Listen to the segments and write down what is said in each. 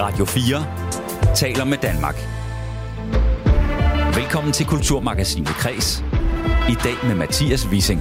Radio 4 taler med Danmark. Velkommen til Kulturmagasinet Kres. I dag med Mathias Wissing.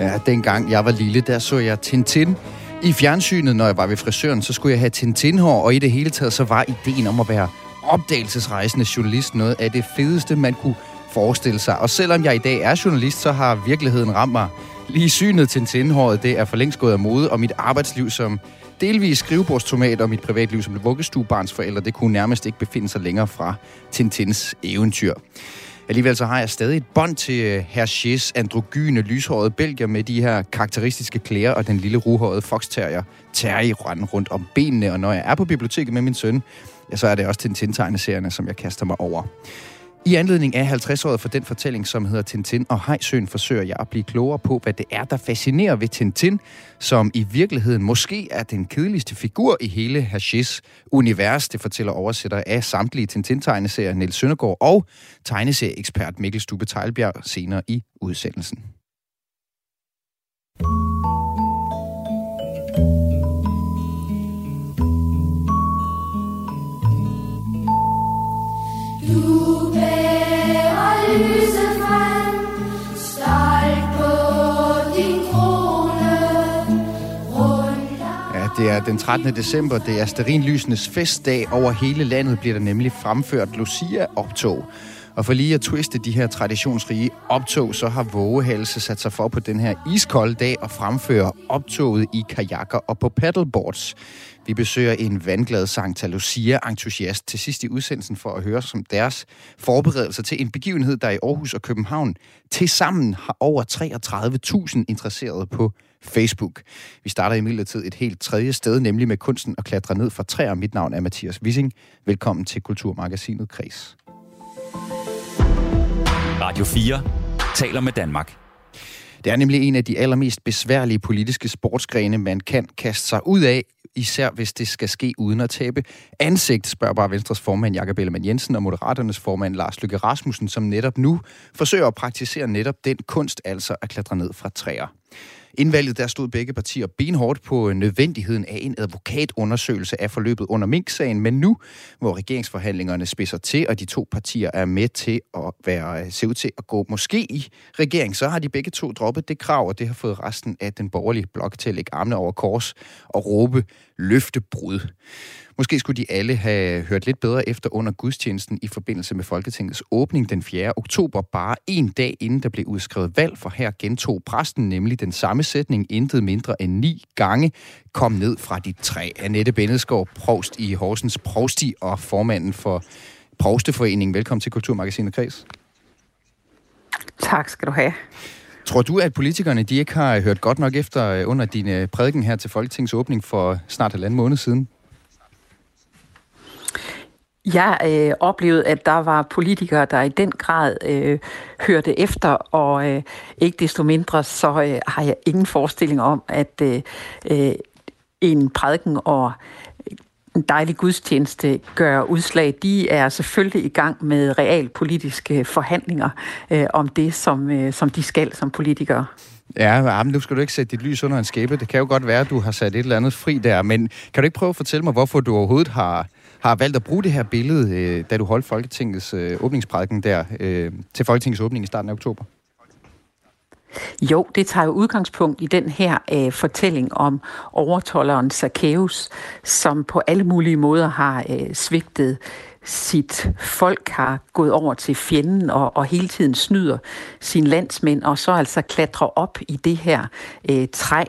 Ja, dengang jeg var lille, der så jeg Tintin i fjernsynet, når jeg var ved frisøren, så skulle jeg have Tintin-hår, og i det hele taget, så var ideen om at være opdagelsesrejsende journalist noget af det fedeste, man kunne forestille sig. Og selvom jeg i dag er journalist, så har virkeligheden ramt mig. Lige synet Tintin-håret, det er for længst gået af mode, og mit arbejdsliv som delvis skrivebordstomat og mit privatliv som vuggestuebarns forældre, det kunne nærmest ikke befinde sig længere fra Tintins eventyr. Alligevel så har jeg stadig et bånd til øh, Hergés androgyne, lyshårede belgier med de her karakteristiske klæder og den lille ruhårede foxterrier Terry rundt om benene. Og når jeg er på biblioteket med min søn, ja, så er det også til en tegneserierne som jeg kaster mig over. I anledning af 50-året for den fortælling, som hedder Tintin og Hejsøen, forsøger jeg at blive klogere på, hvad det er, der fascinerer ved Tintin, som i virkeligheden måske er den kedeligste figur i hele Hashis univers. Det fortæller oversætter af samtlige Tintin-tegneserier Niels Søndergaard og tegneserieekspert Mikkel Stube Teilbjerg senere i udsendelsen. Det er den 13. december. Det er Sterinlysenes festdag. Over hele landet bliver der nemlig fremført Lucia-optog. Og for lige at twiste de her traditionsrige optog, så har Vågehalse sat sig for på den her iskolde dag og fremføre optoget i kajakker og på paddleboards. Vi besøger en vandglad Santa Lucia-entusiast til sidst i udsendelsen for at høre som deres forberedelser til en begivenhed, der i Aarhus og København tilsammen har over 33.000 interesserede på Facebook. Vi starter imidlertid et helt tredje sted, nemlig med kunsten at klatre ned fra træer. Mit navn er Mathias Wissing. Velkommen til Kulturmagasinet Kres. Radio 4 taler med Danmark. Det er nemlig en af de allermest besværlige politiske sportsgrene, man kan kaste sig ud af, især hvis det skal ske uden at tabe ansigt, spørger bare Venstres formand Jakob Ellemann Jensen og Moderaternes formand Lars Lykke Rasmussen, som netop nu forsøger at praktisere netop den kunst, altså at klatre ned fra træer. Indvalget der stod begge partier benhårdt på nødvendigheden af en advokatundersøgelse af forløbet under Mink-sagen, men nu, hvor regeringsforhandlingerne spidser til, og de to partier er med til at være, øh, se ud til at gå måske i regering, så har de begge to droppet det krav, og det har fået resten af den borgerlige blok til at lægge armene over kors og råbe løftebrud. Måske skulle de alle have hørt lidt bedre efter under gudstjenesten i forbindelse med Folketingets åbning den 4. oktober, bare en dag inden der blev udskrevet valg, for her gentog præsten nemlig den samme sætning intet mindre end ni gange. Kom ned fra dit træ. Annette Bennedskov, provst i Horsens Provsti og formanden for Provsteforeningen. Velkommen til Kulturmagasinet Kreds. Tak skal du have. Tror du, at politikerne de ikke har hørt godt nok efter øh, under din øh, prædiken her til Folketingets åbning for snart halvanden måned siden? Jeg øh, oplevede, at der var politikere, der i den grad øh, hørte efter, og øh, ikke desto mindre, så øh, har jeg ingen forestilling om, at øh, øh, en prædiken og en dejlig gudstjeneste gør udslag. De er selvfølgelig i gang med realpolitiske forhandlinger øh, om det, som, øh, som de skal som politikere. Ja, men nu skal du ikke sætte dit lys under en skæbe. Det kan jo godt være, at du har sat et eller andet fri der, men kan du ikke prøve at fortælle mig, hvorfor du overhovedet har, har valgt at bruge det her billede, øh, da du holdt Folketingets øh, åbningsprædiken der, øh, til Folketingets åbning i starten af oktober? Jo, det tager jo udgangspunkt i den her øh, fortælling om overtolleren Zacchaeus, som på alle mulige måder har øh, svigtet sit folk har gået over til fjenden og, og hele tiden snyder sine landsmænd, og så altså klatrer op i det her øh, træ.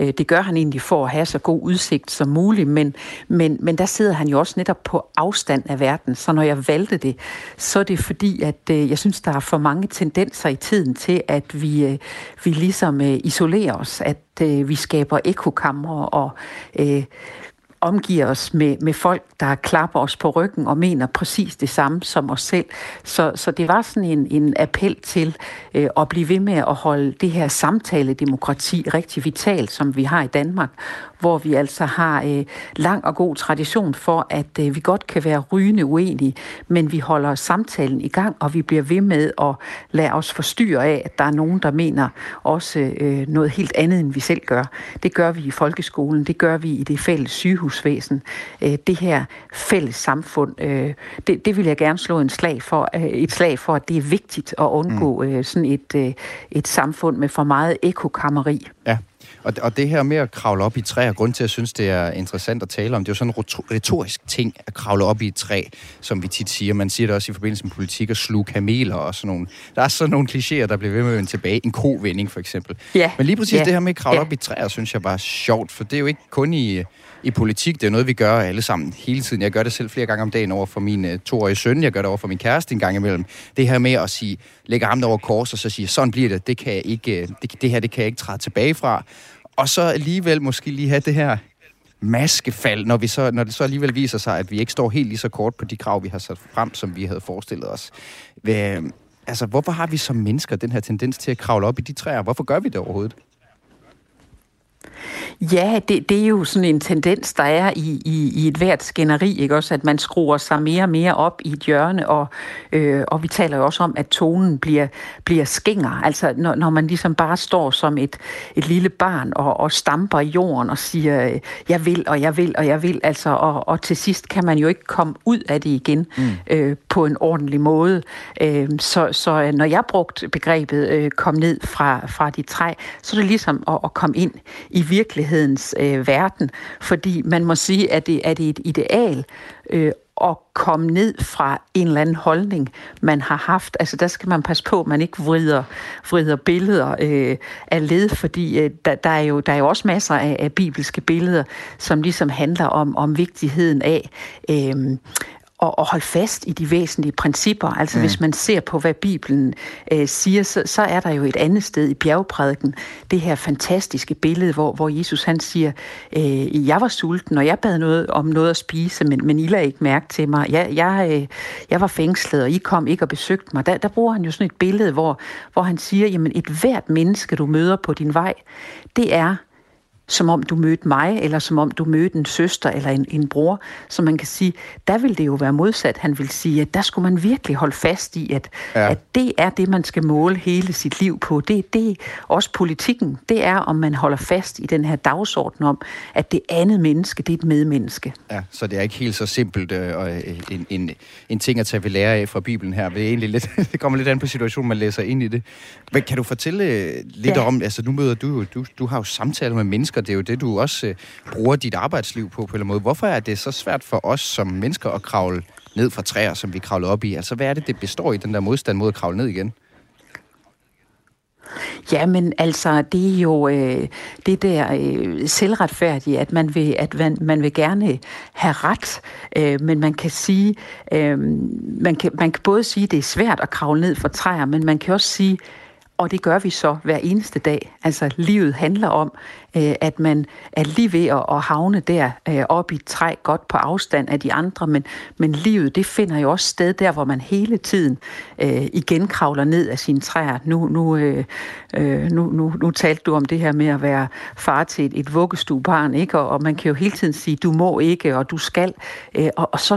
Øh, det gør han egentlig for at have så god udsigt som muligt, men, men, men der sidder han jo også netop på afstand af verden. Så når jeg valgte det, så er det fordi, at øh, jeg synes, der er for mange tendenser i tiden til, at vi, øh, vi ligesom øh, isolerer os, at øh, vi skaber ekokamre og øh, omgiver os med, med folk, der klapper os på ryggen og mener præcis det samme som os selv. Så, så det var sådan en, en appel til øh, at blive ved med at holde det her samtale-demokrati rigtig vitalt, som vi har i Danmark, hvor vi altså har øh, lang og god tradition for, at øh, vi godt kan være rygende uenige, men vi holder samtalen i gang, og vi bliver ved med at lade os forstyrre af, at der er nogen, der mener også øh, noget helt andet, end vi selv gør. Det gør vi i folkeskolen, det gør vi i det fælles sygehusvæsen. Øh, det her fælles samfund, øh, det, det vil jeg gerne slå en slag for, øh, et slag for, at det er vigtigt at undgå mm. øh, sådan et, øh, et samfund med for meget ekokammeri. Ja, og, og det her med at kravle op i træer, grund til, at jeg synes, det er interessant at tale om, det er jo sådan en retorisk ting at kravle op i et træ, som vi tit siger. Man siger det også i forbindelse med politik at sluge kameler og sådan nogle. Der er sådan nogle klichéer, der bliver ved med at vende tilbage. En kovending for eksempel. Ja. Men lige præcis ja. det her med at kravle ja. op i træer, synes jeg bare er sjovt, for det er jo ikke kun i i politik. Det er noget, vi gør alle sammen hele tiden. Jeg gør det selv flere gange om dagen over for min uh, toårige søn. Jeg gør det over for min kæreste en gang imellem. Det her med at sige, lægge ham over kors og så sige, sådan bliver det. Det, kan jeg ikke, øh, det, det her det kan jeg ikke træde tilbage fra. Og så alligevel måske lige have det her maskefald, når, vi så, når det så alligevel viser sig, at vi ikke står helt lige så kort på de krav, vi har sat frem, som vi havde forestillet os. Hvad, altså, hvorfor har vi som mennesker den her tendens til at kravle op i de træer? Hvorfor gør vi det overhovedet? Ja, det, det er jo sådan en tendens, der er i, i, i et hvert skænderi, ikke også? At man skruer sig mere og mere op i et hjørne, og, øh, og vi taler jo også om, at tonen bliver, bliver skænger. Altså, når, når man ligesom bare står som et, et lille barn og, og stamper i jorden og siger, jeg vil, og jeg vil, og jeg vil, altså, og, og til sidst kan man jo ikke komme ud af det igen mm. øh, på en ordentlig måde. Øh, så, så når jeg brugte begrebet øh, kom ned fra, fra de træ, så er det ligesom at, at komme ind i virkelighedens øh, verden, fordi man må sige, at det, er det et ideal øh, at komme ned fra en eller anden holdning, man har haft. Altså der skal man passe på, at man ikke vrider, vrider billeder øh, af led, fordi øh, der, der, er jo, der er jo også masser af, af bibelske billeder, som ligesom handler om, om vigtigheden af øh, og, og holde fast i de væsentlige principper. Altså mm. hvis man ser på, hvad Bibelen øh, siger, så, så er der jo et andet sted i bjergprædiken, det her fantastiske billede, hvor, hvor Jesus han siger, øh, jeg var sulten, og jeg bad noget om noget at spise, men, men I lader ikke mærke til mig. Jeg, jeg, øh, jeg var fængslet, og I kom ikke og besøgte mig. Der, der bruger han jo sådan et billede, hvor, hvor han siger, jamen et hvert menneske, du møder på din vej, det er som om du mødte mig, eller som om du mødte en søster eller en, en bror. Så man kan sige, der vil det jo være modsat. Han vil sige, at der skulle man virkelig holde fast i, at, ja. at det er det, man skal måle hele sit liv på. Det, det er også politikken. Det er, om man holder fast i den her dagsorden om, at det andet menneske, det er et medmenneske. Ja, så det er ikke helt så simpelt øh, øh, en, en, en ting at tage ved lære af fra Bibelen her. Det, er egentlig lidt, det kommer lidt an på situationen, man læser ind i det. Men kan du fortælle øh, lidt ja. om, altså nu møder du, du, du har jo samtaler med mennesker, mennesker. Det er jo det, du også øh, bruger dit arbejdsliv på på en eller anden måde. Hvorfor er det så svært for os som mennesker at kravle ned fra træer, som vi kravler op i? Altså, hvad er det, det består i, den der modstand mod at kravle ned igen? Jamen altså, det er jo øh, det der øh, selvretfærdige, at man vil, at man, man vil gerne have ret, øh, men man kan sige, øh, man, kan, man kan både sige, at det er svært at kravle ned fra træer, men man kan også sige, og det gør vi så hver eneste dag. Altså livet handler om, øh, at man er lige ved at, at havne der øh, op i et træ godt på afstand af de andre, men, men livet det finder jo også sted der, hvor man hele tiden øh, igen kravler ned af sine træer. Nu, nu, øh, øh nu, nu, nu talte du om det her med at være far til et, et vuggestuebarn, ikke? Og, og man kan jo hele tiden sige, du må ikke, og du skal, øh, og, og så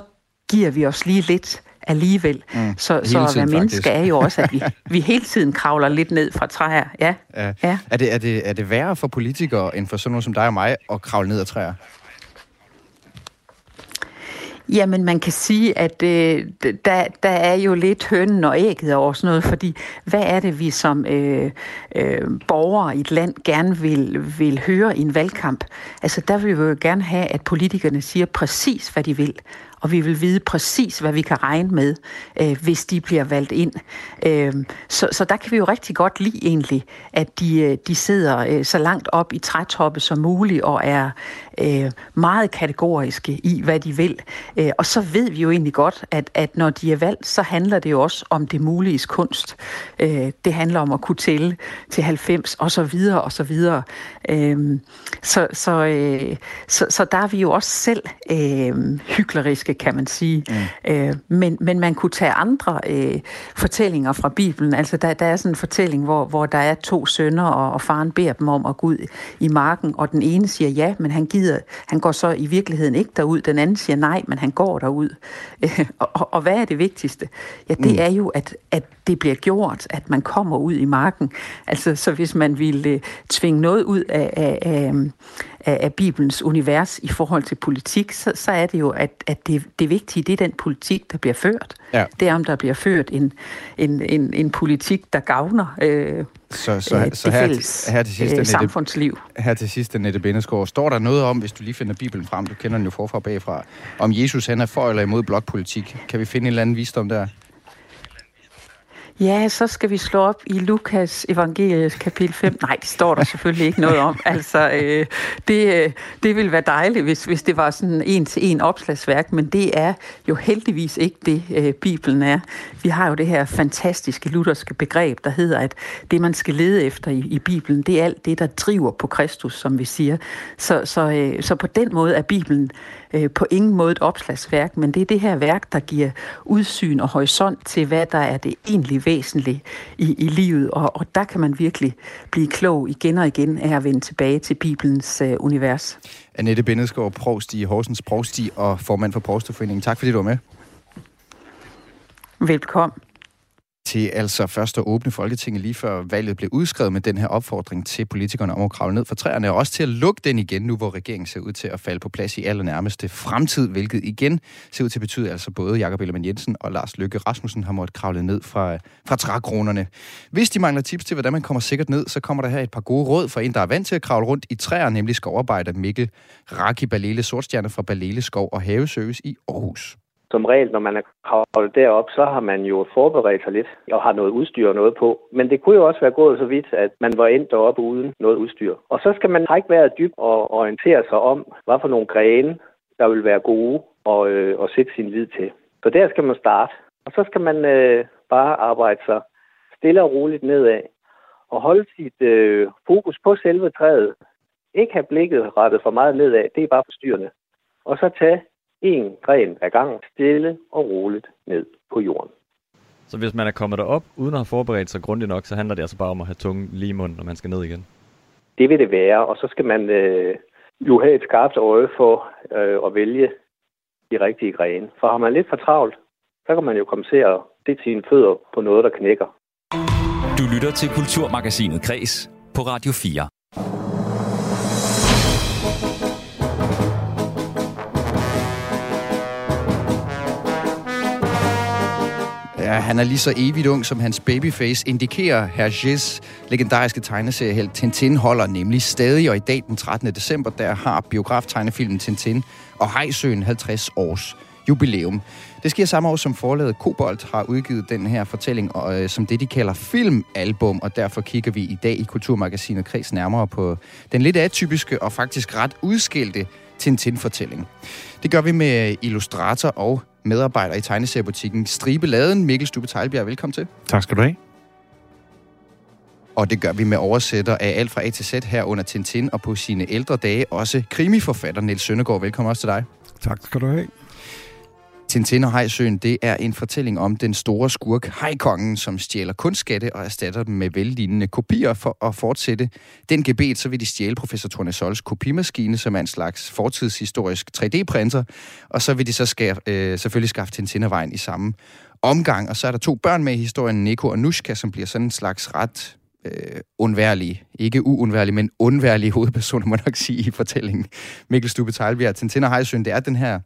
giver vi os lige lidt alligevel. Mm. Så, så at være menneske er jo også, at vi, vi hele tiden kravler lidt ned fra træer. Ja. Ja. Ja. Er, det, er, det, er det værre for politikere, end for sådan nogen som dig og mig, at kravle ned ad træer? Jamen, man kan sige, at øh, der, der er jo lidt hønnen og ægget over sådan noget, fordi hvad er det, vi som øh, øh, borgere i et land gerne vil, vil høre i en valgkamp? Altså, der vil vi jo gerne have, at politikerne siger præcis, hvad de vil og vi vil vide præcis, hvad vi kan regne med, øh, hvis de bliver valgt ind. Øh, så, så der kan vi jo rigtig godt lide egentlig, at de, øh, de sidder øh, så langt op i trætoppe som muligt og er øh, meget kategoriske i, hvad de vil. Øh, og så ved vi jo egentlig godt, at, at når de er valgt, så handler det jo også om det mulige kunst. Øh, det handler om at kunne tælle til 90 og så videre og så videre. Øh, så, så, øh, så, så der er vi jo også selv øh, hykleriske klassiske, kan man sige. Mm. Øh, men, men man kunne tage andre øh, fortællinger fra Bibelen. Altså, der, der er sådan en fortælling, hvor, hvor der er to sønner, og, og faren beder dem om at gå ud i marken, og den ene siger ja, men han gider, han går så i virkeligheden ikke derud. Den anden siger nej, men han går derud. Øh, og, og, og hvad er det vigtigste? Ja, det mm. er jo, at, at det bliver gjort, at man kommer ud i marken. Altså, så hvis man ville øh, tvinge noget ud af, af, af, af, af Bibelens univers i forhold til politik, så, så er det jo, at, at det, det vigtige, det er den politik, der bliver ført. Ja. Det er, om der bliver ført en, en, en, en politik, der gavner øh, så, så, øh, så det her, fælles her til sidst, øh, samfundsliv. Her til sidst, Annette Bindesgaard, står der noget om, hvis du lige finder Bibelen frem, du kender den jo forfra og bagfra, om Jesus han er for eller imod blokpolitik. Kan vi finde en eller anden visdom der? Ja, så skal vi slå op i Lukas evangeliet kapitel 5. Nej, det står der selvfølgelig ikke noget om. Altså, øh, det, øh, det ville være dejligt, hvis, hvis det var sådan en til en opslagsværk, men det er jo heldigvis ikke det, øh, Bibelen er. Vi har jo det her fantastiske lutherske begreb, der hedder, at det, man skal lede efter i, i Bibelen, det er alt det, der driver på Kristus, som vi siger. Så, så, øh, så på den måde er Bibelen øh, på ingen måde et opslagsværk, men det er det her værk, der giver udsyn og horisont til, hvad der er det egentlig væsentlige i, i livet, og, og der kan man virkelig blive klog igen og igen af at vende tilbage til Bibelens øh, univers. Annette Bindesgaard, provst i Horsens Provsti og formand for Provsteforeningen. Tak fordi du var med. Velkommen til altså først at åbne Folketinget lige før valget blev udskrevet med den her opfordring til politikerne om at kravle ned fra træerne, og også til at lukke den igen nu, hvor regeringen ser ud til at falde på plads i allernærmeste fremtid, hvilket igen ser ud til at betyde, altså både Jakob Ellemann Jensen og Lars Løkke Rasmussen har måttet kravle ned fra, fra trækronerne. Hvis de mangler tips til, hvordan man kommer sikkert ned, så kommer der her et par gode råd for en, der er vant til at kravle rundt i træer, nemlig skovarbejder Mikkel Raki Balele Sortstjerne fra Balele Skov og Haveservice i Aarhus som regel, når man er kravlet derop, så har man jo forberedt sig lidt og har noget udstyr og noget på. Men det kunne jo også være gået så vidt, at man var endt deroppe uden noget udstyr. Og så skal man trække vejret dybt og orientere sig om, hvad for nogle grene, der vil være gode og, øh, og sætte sin lid til. Så der skal man starte. Og så skal man øh, bare arbejde sig stille og roligt nedad og holde sit øh, fokus på selve træet. Ikke have blikket rettet for meget nedad, det er bare forstyrrende. Og så tage en gren ad gang, stille og roligt ned på jorden. Så hvis man er kommet derop uden at have forberedt sig grundigt nok, så handler det altså bare om at have tungen lige i munden, når man skal ned igen? Det vil det være, og så skal man øh, jo have et skarpt øje for øh, at vælge de rigtige grene. For har man lidt for travlt, så kan man jo komme til at det sine fødder på noget, der knækker. Du lytter til Kulturmagasinet Kres på Radio 4. Han er lige så evigt ung, som hans babyface indikerer. Hergés legendariske tegneseriehelt Tintin holder nemlig stadig, og i dag den 13. december, der har biograftegnefilmen Tintin og Hejsøen 50 års jubilæum. Det sker samme år, som forlaget Kobolt har udgivet den her fortælling, og, øh, som det, de kalder filmalbum, og derfor kigger vi i dag i Kulturmagasinet Kreds nærmere på den lidt atypiske og faktisk ret udskilte Tintin-fortælling. Det gør vi med illustrator og medarbejder i tegneseriebutikken Stribe Laden. Mikkel Stube Teilbjerg, velkommen til. Tak skal du have. Og det gør vi med oversætter af alt fra A til Z her under Tintin, og på sine ældre dage også krimiforfatter Niels Søndergaard. Velkommen også til dig. Tak skal du have. Tintin og Hejsøen, det er en fortælling om den store skurk Hejkongen, som stjæler kunstskatte og erstatter dem med vellignende kopier for at fortsætte den gebet, så vil de stjæle professor Tornesols kopimaskine, som er en slags fortidshistorisk 3D-printer, og så vil de så skære, øh, selvfølgelig skaffe Tintin og vejen i samme omgang. Og så er der to børn med i historien, Nico og Nushka, som bliver sådan en slags ret øh, undværlige, ikke uundværlige, men undværlige hovedpersoner, må man nok sige, i fortællingen. Mikkel Stubbe Tejlbjerg, Tintin og Hejsøen, det er den her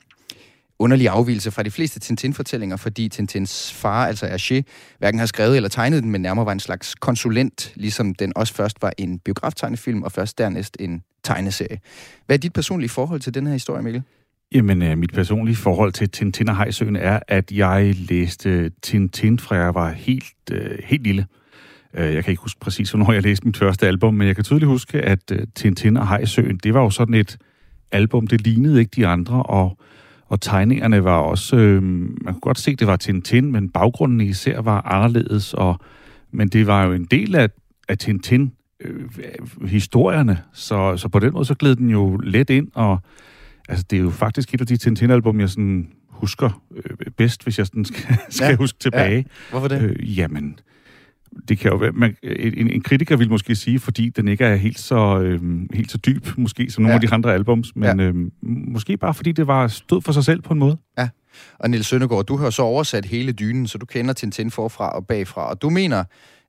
underlig afvielse fra de fleste Tintin-fortællinger, fordi Tintins far, altså Hergé, hverken har skrevet eller tegnet den, men nærmere var en slags konsulent, ligesom den også først var en biograftegnefilm, og først dernæst en tegneserie. Hvad er dit personlige forhold til den her historie, Mikkel? Jamen, øh, mit personlige forhold til Tintin og Hejsøen er, at jeg læste Tintin, fra jeg var helt, øh, helt lille. Øh, jeg kan ikke huske præcis, hvornår jeg læste mit første album, men jeg kan tydeligt huske, at Tintin og Hejsøen, det var jo sådan et album, det lignede ikke de andre, og og tegningerne var også, øh, man kunne godt se, det var Tintin, men baggrunden især var anderledes, og, men det var jo en del af, af Tintin, øh, historierne, så, så på den måde så gled den jo let ind, og altså, det er jo faktisk et af de Tintin-album, jeg sådan husker øh, bedst, hvis jeg sådan skal, skal Ja, huske tilbage. Hvorfor det? Øh, jamen, det kan jo være, man, en, en kritiker vil måske sige, fordi den ikke er helt så, øh, helt så dyb, måske, som nogle Ja. af de andre albums, men Ja. øh, måske bare fordi det var stod for sig selv på en måde. Og Niels Søndergaard, du har så oversat hele dynen, så du kender Tintin forfra og bagfra. Og du mener,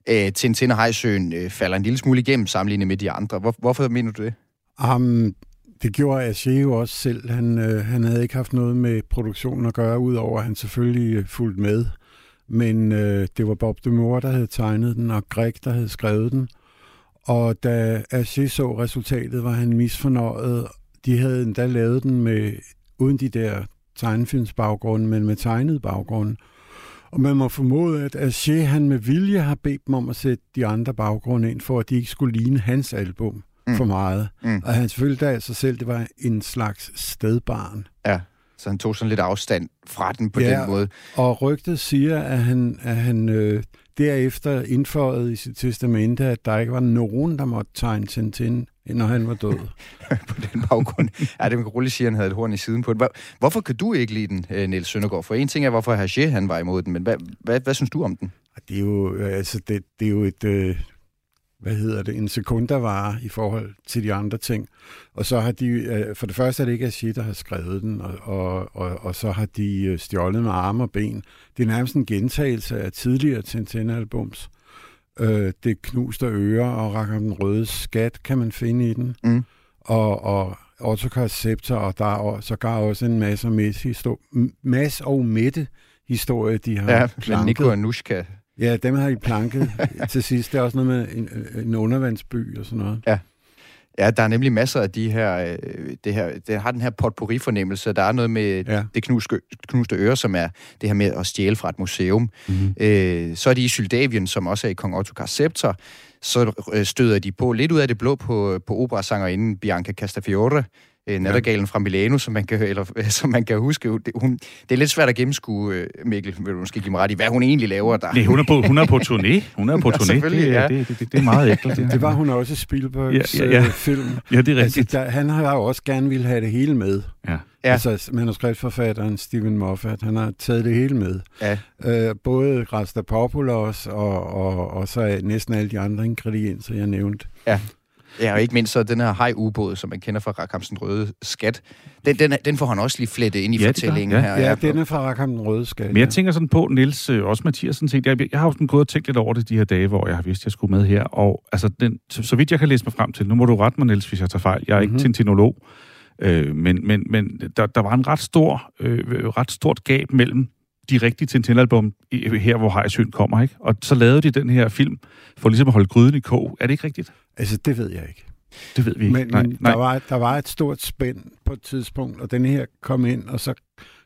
at Tintin og Hejsøen øh, falder en lille smule igennem sammenlignet med de andre. Hvor, hvorfor mener du det? Um, det gjorde Aché jo også selv. Han, øh, han havde ikke haft noget med produktionen at gøre, udover at han selvfølgelig øh, fulgte med. Men øh, det var Bob de Moor, der havde tegnet den, og Greg, der havde skrevet den. Og da Aché så resultatet, var han misfornøjet. De havde endda lavet den med, uden de der tegnefilmsbaggrunde, men med tegnet baggrunde. Og man må formode, at Aché han med vilje har bedt dem om at sætte de andre baggrunde ind, for at de ikke skulle ligne hans album Mm. for meget. Mm. Og han følte af sig selv, det var en slags stedbarn. Ja, så han tog sådan lidt afstand fra den på Ja. den måde. Og rygtet siger, at han, at han øh, derefter indføjede i sit testamente, at der ikke var nogen, der måtte tegne Tintin, når han var død. på den baggrund. ja, det kan man roligt sige, at han havde et horn i siden på den. Hvor, hvorfor kan du ikke lide den, øh, Niels Søndergaard? For en ting er, hvorfor Haché han var imod den, men hvad, hvad, hvad synes du om den? Det er jo, øh, altså det, det er jo et, øh, hvad hedder det, en sekundavare i forhold til de andre ting. Og så har de, øh, for det første er det ikke Ashi, der har skrevet den, og, og, og, og så har de øh, stjålet med arme og ben. Det er nærmest en gentagelse af tidligere Tintin-albums. Øh, det knuste ører og rakker den røde skat, kan man finde i den. Mm. Og, og Ottokar Scepter, og der er sågar også en masse, og Mette histo- m- masse og Mette historie, de har Ja, planket. Nico og Nushka. Ja, dem har I planket til sidst. Det er også noget med en, en undervandsby og sådan noget. Ja, der er nemlig masser af de her, øh, det her, det har den her potpourri-fornemmelse. Der er noget med Ja. det knuske, knuste øre, som er det her med at stjæle fra et museum. Mm-hmm. Øh, så er de i Syldavien, som også er i Kong Ottokar Scepter. Så øh, støder de på lidt ud af det blå på, på operasangerinden Bianca Castafiore, øh, nattergalen fra Milano, som man kan, eller, som man kan huske. Det, hun, det er lidt svært at gennemskue, øh, Mikkel, vil du måske give mig ret i, hvad hun egentlig laver der. Nej, hun er på, hun er på turné. Hun er på Ja, turné. selvfølgelig, det, ja. er- det, det, det, det er meget ægelt. Det var hun også i Spielbergs Ja, ja, ja, ja, ja. ja. film. Ja, det er Altså, rigtigt. der, han har jo også gerne ville have det hele med. Ja. Ja. Ja. Altså manuskriptforfatteren Steven Moffat, han har taget det hele med. Ja. Øh, både Rastapopoulos og, og, og så næsten alle de andre ingredienser, jeg nævnte. Ja, og ikke mindst så den her haj-ubåd, som man kender fra Rakamsen Røde Skat. Den, den, den får han også lige flettet ind i Ja, det gør fortællingen han. her. Ja, den er fra Rackham den Røde Skal. Men jeg tænker sådan på, Niels, øh, også Mathias, sådan set, jeg, jeg har jo sådan gået og tænkt lidt over det de her dage, hvor jeg har vidst, at jeg skulle med her, og altså, den, så, så vidt jeg kan læse mig frem til, nu må du rette mig, Niels, hvis jeg tager fejl, jeg er ikke Mhm. tintinolog, øh, men, men, men der, der var en ret stor, øh, ret stort gab mellem de rigtige Tintin-album her, hvor Hejsøen kommer, ikke? Og så lavede de den her film for ligesom at holde gryden i kog. Er det ikke rigtigt? Altså, det ved jeg ikke. Det ved vi ikke. Men, men Der, var, der var et stort spænd på et tidspunkt, og den her kom ind, og så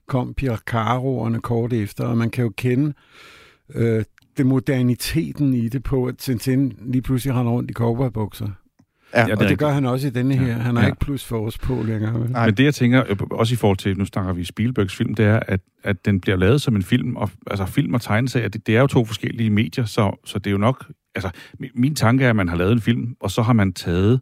kom Pircaroerne kort efter, og man kan jo kende øh, det moderniteten i det på, at Tintin lige pludselig render rundt i cowboybukser. Ja, Ja, og det det rigtigt. gør han også i denne her. Han har Ja. ikke plus for os på længere. vel? Nej. Men det, jeg tænker, øh, også i forhold til, nu snakker vi Spielbergs film, det er, at, at den bliver lavet som en film, og altså film og tegneserier, det, det er jo to forskellige medier, så, så det er jo nok, altså min, min tanke er, at man har lavet en film, og så har man taget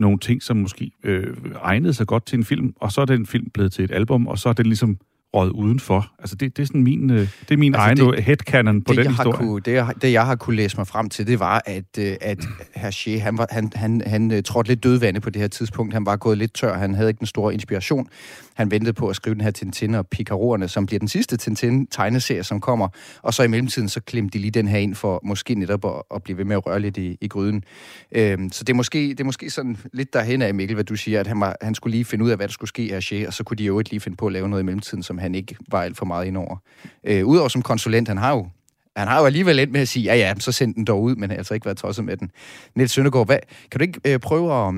nogle ting, som måske øh, egnede sig godt til en film, og så er den film blevet til et album, og så er den ligesom røget udenfor. Altså det, det er sådan min, øh, det er min Altså, altså det- egen headcanon på det, den jeg historie. kunne, det, jeg, det, jeg har kunne læse mig frem til, det var, at, øh, at Hergé, han, var, han, han, han øh, trådte lidt dødvande på det her tidspunkt. Han var gået lidt tør. Han havde ikke den store inspiration. Han ventede på at skrive den her Tintin og Picaroerne, som bliver den sidste Tintin-tegneserie, som kommer. Og så i mellemtiden, så klemte de lige den her ind for måske netop at, at blive ved med at røre lidt i, i gryden. Øhm, så det er, måske, det er måske sådan lidt derhen af, Mikkel, hvad du siger, at han, var, han skulle lige finde ud af, hvad der skulle ske af Hergé, og så kunne de jo ikke lige finde på at lave noget i mellemtiden, som han ikke var alt for meget indover. Øh, Udover som konsulent, han har jo han har jo alligevel endt med at sige, ja ja, så send den dog ud, men har altså ikke været tosset med den. Niels Søndergaard, hvad, kan du ikke øh, prøve at,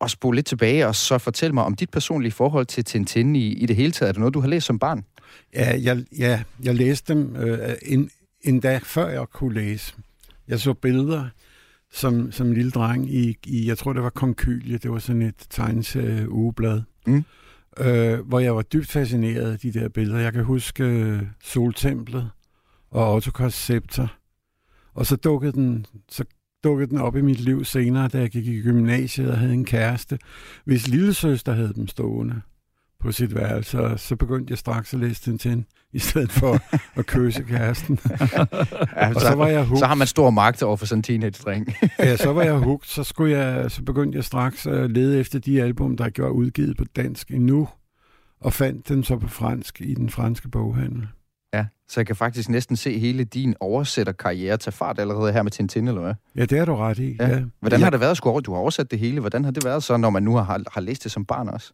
at spole lidt tilbage, og så fortælle mig om dit personlige forhold til Tintin i, i det hele taget? Er det noget, du har læst som barn? Ja, jeg, ja, jeg læste dem øh, en, endda før jeg kunne læse. Jeg så billeder som, som lille dreng i, i, jeg tror det var Konkylie, det var sådan et tegneserie ugeblad, Mm. øh, hvor jeg var dybt fascineret af de der billeder. Jeg kan huske øh, Soltemplet og Ottokars Scepter. Og så dukkede den, så dukkede den op i mit liv senere, da jeg gik i gymnasiet og havde en kæreste, hvis lille søster havde dem stående på sit værelse, og så begyndte jeg straks at læse Tintin, i stedet for at kysse kæresten. Ja, og så var jeg så hooked. har man stor magt over for sådan en teenage-dreng. Ja, så var jeg hooked, så, skulle jeg, så begyndte jeg straks at lede efter de album, der gjorde udgivet på dansk endnu, og fandt dem så på fransk i den franske boghandel. Så jeg kan faktisk næsten se hele din oversætterkarriere tage fart allerede her med Tintin, eller hvad? Ja, det er du ret i. Ja. Ja. Hvordan ja. har det været over? Du har oversat det hele. Hvordan har det været så, når man nu har, har læst det som barn også?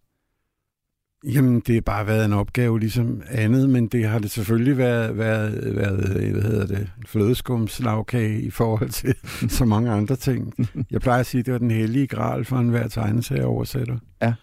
Jamen, det har bare været en opgave ligesom andet, men det har det selvfølgelig været, været, været hvad hedder det, en flødeskumslagkage i forhold til så mange andre ting. Jeg plejer at sige, at det var den hellige gral for enhver tegneserieoversætter. Ja.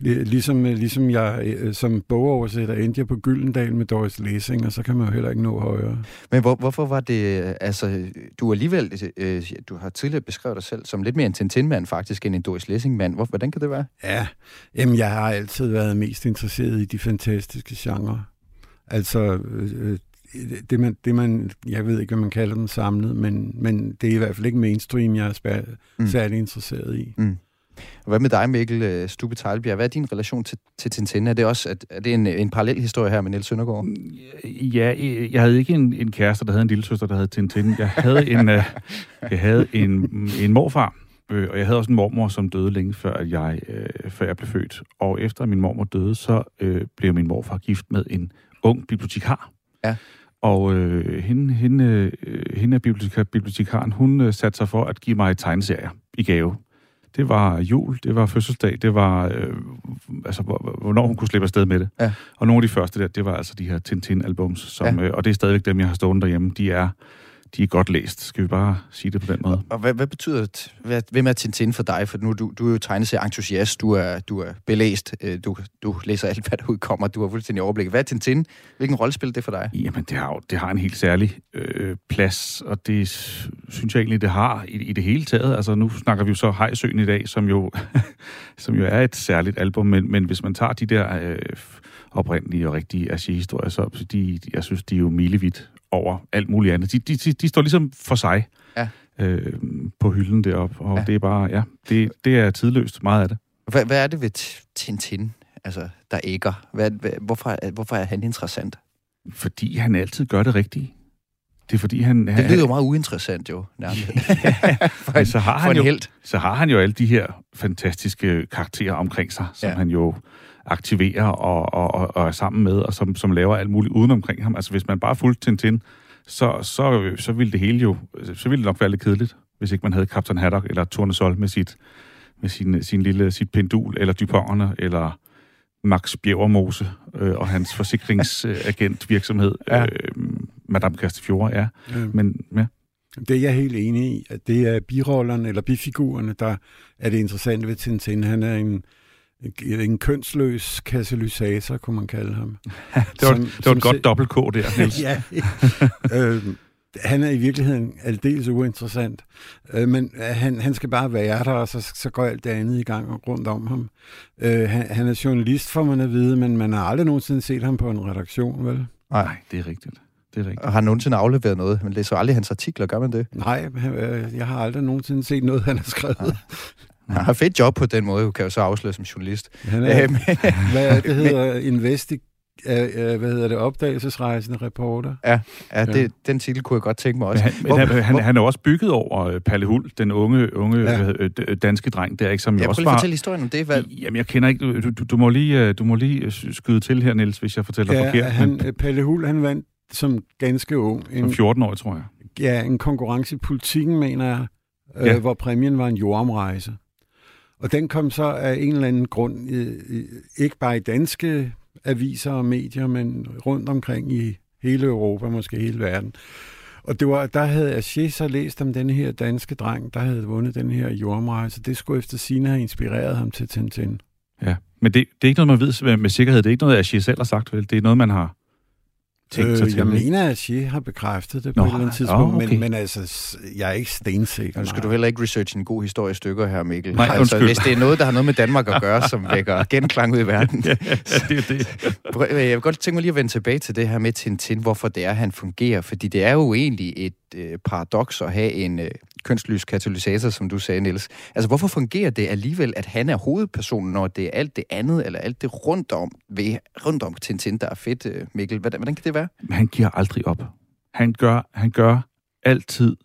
Lig- Ligesom, ligesom jeg øh, som bogoversætter endte jeg på Gyldendal med Doris Lessing, og så kan man jo heller ikke nå højere. Men hvor, hvorfor var det, øh, altså, du alligevel, øh, du har tidligere beskrevet dig selv som lidt mere en Tintin-mand faktisk, end en Doris Lessing-mand. Hvor, hvordan kan det være? Ja, jamen jeg har altid været mest interesseret i de fantastiske genrer. Altså, øh, det man, det man, jeg ved ikke, hvad man kalder dem samlet, men, men det er i hvert fald ikke mainstream, jeg er spær, mm. særlig interesseret i. Mm. Hvad med dig, Mikkel øh, Stube Teilbjerg? Hvad er din relation til, til Tintin? Er det også at, er det en, en parallel historie her med Niels Søndergaard? Ja, øh, jeg havde ikke en, en kæreste, der havde en lille søster, der havde Tintin. Jeg havde en, øh, jeg havde en, en morfar, øh, og jeg havde også en mormor, som døde længe før jeg, øh, før jeg blev født. Og efter min mormor døde, så øh, blev min morfar gift med en ung bibliotekar. Ja. Og øh, hende, hende, øh, hende er bibliotekar, bibliotekaren, hun øh, satte sig for at give mig tegneserier i gave. Det var jul, det var fødselsdag, det var, øh, altså, hvor- hvornår hun kunne slippe afsted med det. Ja. Og nogle af de første der, det var altså de her Tintin-albums, som, Ja. øh, og det er stadigvæk dem, jeg har stående derhjemme. De er, de er godt læst. Skal vi bare sige det på den måde? Og hvad, hvad betyder, t- hvad, hvem er Tintin for dig? For nu du, du er jo tegneserie-entusiast, du er, du er belæst, øh, du, du læser alt, hvad der udkommer, du har fuldstændig overblik. Hvad er Tintin? Hvilken rolle spiller det for dig? Jamen, det har, det har en helt særlig øh, plads, og det synes jeg egentlig, det har i, i det hele taget. Altså, nu snakker vi jo så Hejsøen i dag, som jo, som jo er et særligt album, men, men hvis man tager de der øh, oprindelige og rigtige Ashi-historier, så så de, jeg synes, de er jo milevidt over alt muligt andet. De, de, de, de står ligesom for sig Ja. øh, på hylden deroppe, og Ja. ja. det er bare, ja, det, det er tidløst, meget af det. Hvad, hvad er det ved Tintin, altså, der ægger? Hvad, hvad, hvorfor, er- hvorfor er han interessant? Fordi han altid gør det rigtige. Det er fordi, han... Det lyder jo meget uinteressant, jo, nærmest. for en, Men så har for han jo, held. så har han jo alle de her fantastiske karakterer omkring sig, som Ja. ja. han jo aktiverer og, og, og, og er sammen med, og som, som laver alt muligt uden omkring ham. Altså, hvis man bare fulgte Tintin, så, så, så ville det hele jo, så ville det nok være lidt kedeligt, hvis ikke man havde Captain Haddock eller Tournesol med sit, med sin, sin lille, sit pendul, eller Dupongerne, eller Max Bjergermose øh, og hans forsikringsagent virksomhed, Ja. øh, Madame Castafiore, ja. Øh, Men ja, Det er jeg helt enig i, at det er birollerne eller bifigurerne, der er det interessante ved Tintin. Han er en, en kønsløs katalysator, kunne man kalde ham. det var, Som- det var som et godt dobbelt K der, Niels. ja. øhm, han er i virkeligheden aldeles uinteressant. Øh, men øh, han, han skal bare være der, og så, så går alt det andet i gang rundt om ham. Øh, han, han er journalist, får man at vide, men man har aldrig nogensinde set ham på en redaktion, vel? Nej, det er rigtigt. Det er rigtigt. Og har han nogensinde afleveret noget? Man læser aldrig hans artikler, gør man det? Nej, øh, jeg har aldrig nogensinde set noget, han har skrevet. Han har fedt job på den måde, kan jeg jo så afsløre som journalist. Han er, Øhm, hvad er det hedder, investi, øh, hvad hedder det, opdagelsesrejsende reporter. ja, det, den titel kunne jeg godt tænke mig Men også. han, men han, han, han er også bygget over øh, Palle Hul, den unge, unge Ja. ja. øh, danske dreng, der ikke som Jeg også lige at var... fortælle historien om det. Hvad, Jamen, jeg kender ikke... Du, du, du, må lige, øh, du må lige skyde til her, Niels, hvis jeg fortæller Ja, forkert. han, men Palle Hul, han vandt som ganske ung som en, 14 år, tror jeg. ja, en konkurrence i politikken, mener jeg, øh, Ja. hvor præmien var en jordomrejse. Og den kom så af en eller anden grund, ikke bare i danske aviser og medier, men rundt omkring i hele Europa, måske hele verden. Og det var, der havde Aché så læst om den her danske dreng, der havde vundet den her jordomrejse. Det skulle efter sine have inspireret ham til Tintin. Ja. Men det, det er ikke noget, man ved med, sikkerhed. Det er ikke noget, Aché selv har sagt, vel? Det er noget, man har tænkt sig Øh, til. jeg mener, at Aché har bekræftet det på Nå, et eller andet tidspunkt, åh, okay. men, men altså, jeg er ikke stensikker. Nu skal du heller ikke researche en god historie i stykker her, Mikkel. Altså, Nej, undskyld. hvis det er noget, der har noget med Danmark at gøre, som vækker genklang ud i verden. ja, det er det. Prøv- Jeg vil godt tænke mig lige at vende tilbage til det her med Tintin, hvorfor det er, han fungerer. Fordi det er jo egentlig et øh, paradoks at have en øh, kønslys katalysator, som du sagde, Niels. Altså, hvorfor fungerer det alligevel, at han er hovedpersonen, når det er alt det andet, eller alt det rundt om, ved, rundt om Tintin, der er fedt, øh, Mikkel? Hvordan, hvordan kan det være? Men han giver aldrig op. Han gør, han gør altid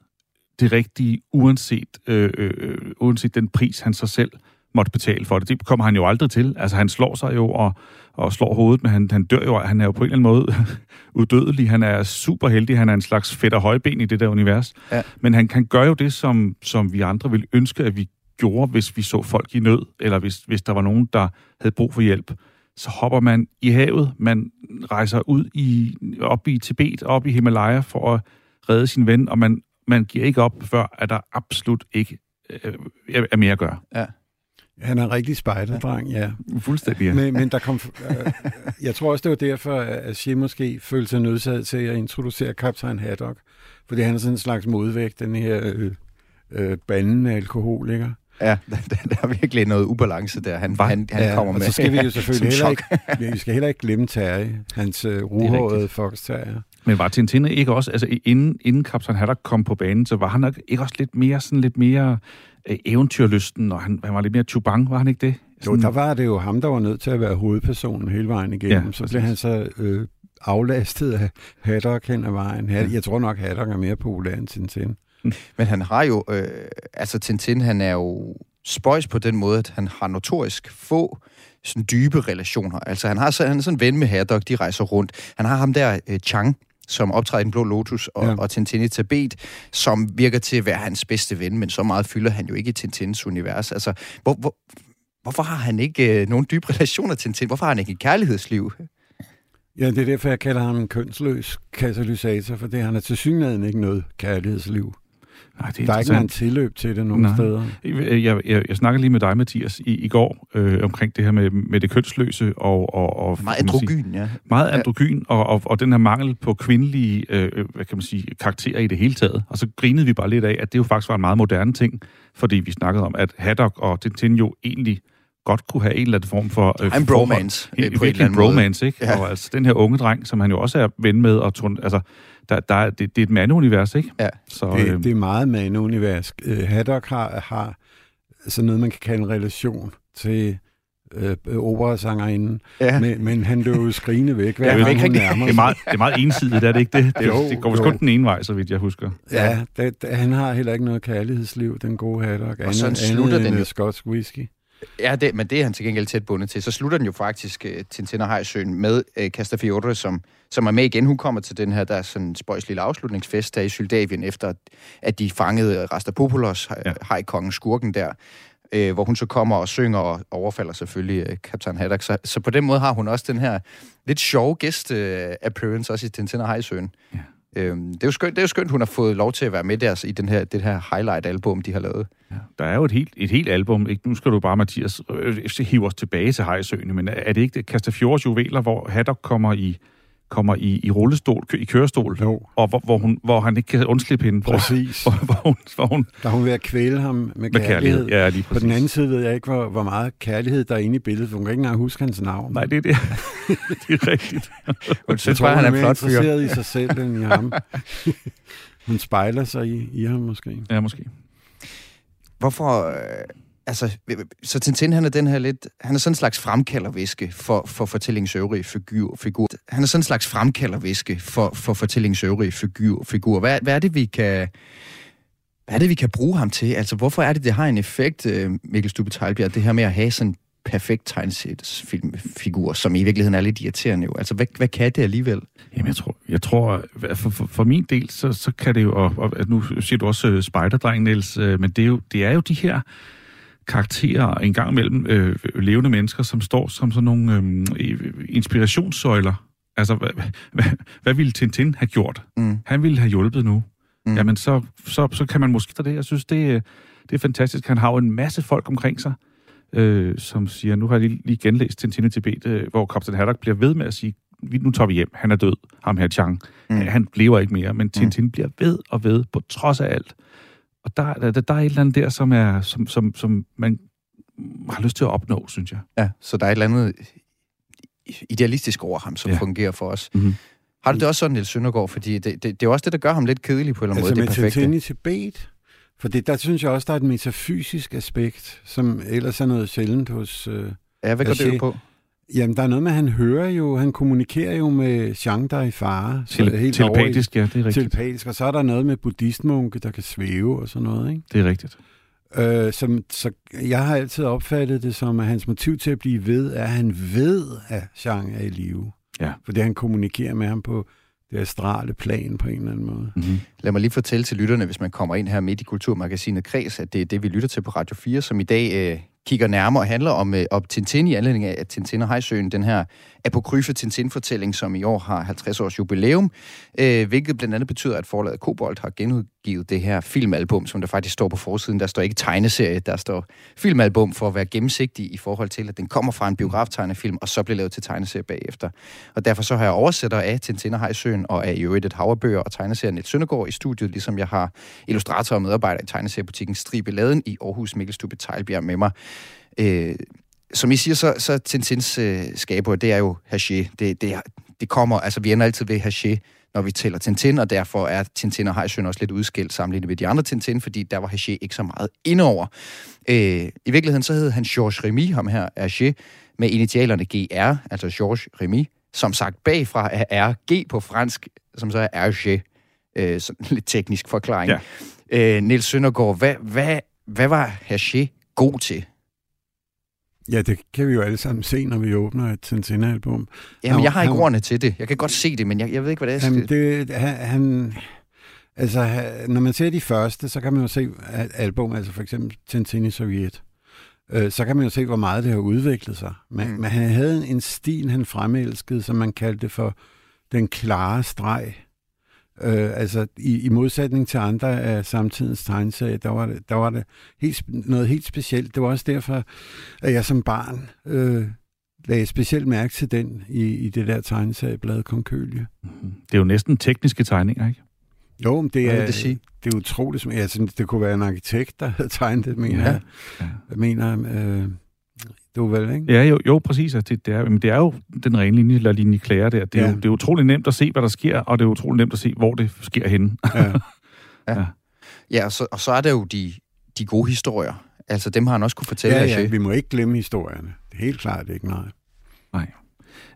det rigtige, uanset, øh, øh, øh uanset den pris, han sig selv måtte betale for det. Det kommer han jo aldrig til. Altså, han slår sig jo og, og slår hovedet, men han, han dør jo. Han er jo på en eller anden måde udødelig. Han er super heldig. Han er en slags fedt og højben i det der univers. Ja. Men han kan gøre jo det, som, som vi andre ville ønske, at vi gjorde, hvis vi så folk i nød, eller hvis, hvis der var nogen, der havde brug for hjælp. Så hopper man i havet, man rejser ud i, op i Tibet, op i Himalaya for at redde sin ven, og man, man giver ikke op, før at der absolut ikke øh, er er mere at gøre. Ja. Han er en rigtig spejderdreng, ja. Fuldstændig, ja. Men, men der kom, øh, jeg tror også, det var derfor, at Shea måske følte sig nødsaget til at introducere Kaptajn Haddock. Fordi han er sådan en slags modvægt, den her øh, øh, bandende alkoholiker. Ja, der, der er virkelig noget ubalance der. Han, han, han ja, kommer og med. så skal vi jo selvfølgelig heller ikke, vi skal heller ikke glemme Terje, hans øh, ruhårede fox terrier. Men var Tintin ikke også, altså inden, inden Kaptajn Haddock kom på banen, så var han nok ikke også lidt mere, sådan lidt mere øh, eventyrlysten, og han, han var lidt mere chubang, var han ikke det? Jo, Sådan, der var det jo ham, der var nødt til at være hovedpersonen hele vejen igennem. Ja, så blev han så øh, aflastet af Haddock hen ad vejen. Jeg tror nok, Haddock er mere populær end Tintin. Men han har jo, øh, altså Tintin, han er jo spøjs på den måde, at han har notorisk få sådan dybe relationer. Altså han, har så, han er sådan en ven med Haddock, de rejser rundt. Han har ham der, øh, Chang, som optræder i Den Blå Lotus, og. Ja. og Tintin i Tibet, som virker til at være hans bedste ven, men så meget fylder han jo ikke i Tintins univers. Altså, hvor, hvor, hvorfor har han ikke øh, nogen dybe relationer til Tintin? Hvorfor har han ikke et kærlighedsliv? Ja, det er derfor, jeg kalder ham en kønsløs katalysator, for det han er til synligheden ikke noget kærlighedsliv. Nej, det er Der er ikke interessant. tilløb til det nogen Nej. steder. Jeg, jeg, jeg, jeg snakkede lige med dig, Mathias, i, i går øh, omkring det her med, med det kønsløse og... og, og Meget man sige, androgyn, ja. Meget Ja. androgyn, og, og, og den her mangel på kvindelige, øh, hvad kan man sige, karakterer i det hele taget. Og så grinede vi bare lidt af, at det jo faktisk var en meget moderne ting, fordi vi snakkede om, at Haddock og Tintin jo egentlig godt kunne have en eller anden form for... En bromance, En, øh, på en en måde. bromance, ikke? Ja. Og altså den her unge dreng, som han jo også er ven med, og altså, der, der, er- det, det er et mandeunivers, ikke? Ja. Så, Det, øh, det er meget mandeunivers. Øh, Haddock har, har sådan noget, man kan kalde en relation til øh, operasangerinden, ja. men, men han løb jo skrigende væk, hver Ja, gang væk hun nærmer det, er meget, det er meget ensidigt, er det ikke det? Det, Jo, det går vist jo. kun den ene vej, så vidt jeg husker. Ja, da, da, han har heller ikke noget kærlighedsliv, den gode Haddock. Og sådan andet- slutter andet den end jo. skotsk whisky. Ja, det, men det er han til gengæld tæt bundet til. Så slutter den jo faktisk uh, Tintin og Hajsøen med uh, Castafiore, som, som er med igen. Hun kommer til den her, der er sådan en spøjs lille afslutningsfest der i Syldavien, efter at de fangede Rastapopoulos, Ja. ja. hajkongen, skurken der, uh, hvor hun så kommer og synger og overfalder selvfølgelig uh, Kaptajn Haddock. Så, så på den måde har hun også den her lidt sjove gæst uh, appearance også i Tintin og Hajsøen. Ja. Øhm, det, er jo skønt, det er jo skønt, hun har fået lov til at være med deres, i den her, det her highlight-album, de har lavet. Ja, der er jo et helt, et helt album. Ikke? Nu skal du bare, Mathias, øh, hive os tilbage til Hejsøen, men er det ikke det Castafiores juveler, hvor Haddock kommer i, kommer i, i rullestol, kø- i kørestol, Jo, og hvor, hvor, hun, hvor han ikke kan undslippe hende? Hvor, præcis. hvor, hvor, hun, hvor hun Der er hun ved at kvæle ham med, med kærlighed. kærlighed. Ja, lige På den anden side ved jeg ikke, hvor, hvor meget kærlighed der er inde i billedet, for hun kan ikke engang huske hans navn. Nej, det er det. det er rigtigt. Hun jeg synes tror, bare, hun han er er flot fyr. interesseret i sig selv end i ham. hun spejler sig i, i ham måske. Ja, måske. Hvorfor... Øh, altså, øh, øh, så Tintin, han er den her lidt... Han er sådan en slags fremkaldervæske for, for fortællingens øvrige figur, figur. Han er sådan en slags fremkaldervæske for, for fortællingens øvrige figur, figur. Hvad, hvad er det, vi kan... Hvad er det, vi kan bruge ham til? Altså, hvorfor er det, det har en effekt, øh, Mikkel Stubbe Tejlbjerg, det her med at have sådan en perfekt tegneseriesfilmfigur, som i virkeligheden er lidt irriterende jo. Altså, hvad, hvad kan det alligevel? Jamen, jeg tror, jeg tror for, for, for min del, så, så kan det jo, og, og nu siger du også uh, spider Niels, uh, men det er, jo, det er jo de her karakterer en gang imellem øh, levende mennesker, som står som sådan nogle øh, inspirationssøjler. Altså, hvad, hvad, hvad ville Tintin have gjort? Mm. Han ville have hjulpet nu. Mm. Mm. Jamen, så, så, så kan man måske det. Jeg synes, det, øh, det er fantastisk. Han har jo en masse folk omkring sig, øh, som siger, nu har jeg lige, lige genlæst Tintin i Tibet, øh, hvor Captain Haddock bliver ved med at sige, "Vi- nu tager vi hjem, han er død, ham her Chang. Mm. Mm. Han lever ikke mere, men Tintin mm. bliver ved og ved, på trods af alt. Og der, der, der er et eller andet der, som, er, som, som, som man har lyst til at opnå, synes jeg. Ja, så der er et eller andet idealistisk over ham, som ja. Fungerer for os. Mm-hmm. Har du det også sådan, Niels Søndergaard? Fordi det, det, det er jo også det, der gør ham lidt kedelig på en eller anden Altså måde. med Det er perfekte. Tintin i Tibet, For det, der synes jeg også, der er et metafysisk aspekt, som ellers er noget sjældent hos... Øh, Ja, hvad går det på? Jamen, der er noget med, at han hører jo, han kommunikerer jo med Jean, der er i fare. så Tele- helt over i- telepatisk, ja, det er rigtigt. Telepatisk, og så er der noget med buddhistmunke, der kan svæve og sådan noget, ikke? Det er rigtigt. Øh, som, så jeg har altid opfattet det som, at hans motiv til at blive ved, er, at han ved, at Jean er i live. Ja. Fordi han kommunikerer med ham på det astrale plan på en eller anden måde. Mm-hmm. Lad mig lige fortælle til lytterne, hvis man kommer ind her midt i Kulturmagasinet Kreds, at det er det, vi lytter til på Radio 4, som i dag øh, kigger nærmere og handler om, øh, om Tintin i anledning af, at Tintin og Hejsøen, den her apokryfe Tintin-fortælling, som i år har 50 års jubilæum, øh, hvilket blandt andet betyder, at forlaget Kobolt har genudgivet det her filmalbum, som der faktisk står på forsiden. Der står ikke tegneserie, der står filmalbum for at være gennemsigtig i forhold til, at den kommer fra en biograftegnefilm, og så bliver lavet til tegneserie bagefter. Og derfor så har jeg oversætter af Tintin og Hejsøen, og af i øvrigt et havrebøger og tegneserien Niels Søndergaard i studiet, ligesom jeg har illustrator og medarbejder i tegneseriebutikken Stribe Laden i Aarhus Mikkelstube Tejlbjerg med mig. Øh, som I siger, så, så Tintins øh, skaber, det er jo Haché. Det, det, det kommer, altså vi ender altid ved Haché, når vi tæller Tintin, og derfor er Tintin og Hejsøen også lidt udskilt sammenlignet med de andre Tintin, fordi der var Haché ikke så meget indover. Øh, I virkeligheden så hed han Georges Remy, ham her Haché, med initialerne GR, altså Georges Remy, som sagt bagfra er RG på fransk, som så er RG. Øh, sådan lidt teknisk forklaring. Ja. Øh, Niels Søndergaard, hvad, hvad, hvad var Haché god til? Ja, det kan vi jo alle sammen se, når vi åbner et Tintin-album. Jamen, Han- jeg har ikke han- ordene til det. Jeg kan godt se det, men jeg, jeg ved ikke, hvad det er. Jamen, det, han, altså, når man ser de første, så kan man jo se at album, altså for eksempel Tintin i Sovjet. Øh, så kan man jo se, hvor meget det har udviklet sig. Men, mm. men han havde en stil, han fremelskede, som man kaldte for den klare streg. Øh, altså i, i modsætning til andre af samtidens tegneserier, der var det, der var det helt, noget helt specielt. Det var også derfor, at jeg som barn øh, lagde specielt mærke til den i, i det der tegneserieblad Konkølie. Det er jo næsten tekniske tegninger, ikke? Jo, men det er, det sige? det er utroligt. Jeg synes, det kunne være en arkitekt, der havde tegnet det, mener Ja. jeg. Jeg mener, øh, du vel, ikke? Ja, jo, jo præcis. Altså, det, det, er, men det er jo den rene linje, eller linje klære der. Det er, Ja. jo, det er utrolig nemt at se, hvad der sker, og det er utrolig nemt at se, hvor det sker henne. Ja. Ja, og så, og så er der jo de, de gode historier. Altså, dem har han også kunne fortælle Ja, ja, vi må ikke glemme historierne. Det er helt klart ikke, nej. Nej.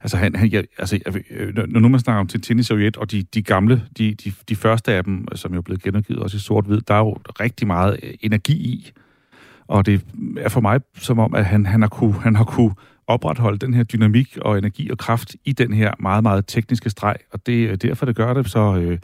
Altså, han, han, jeg, altså jeg, øh, når nu man snakker om Tintin i Sovjet, og de, de gamle, de, de, de første af dem, som jo er blevet genudgivet også i sort-hvid, der er jo rigtig meget øh, energi i. Og det er for mig som om, at han, han, har, kunne, han har kunne opretholde den her dynamik og energi og kraft i den her meget, meget tekniske streg. Og det er derfor, det gør det så... Øh,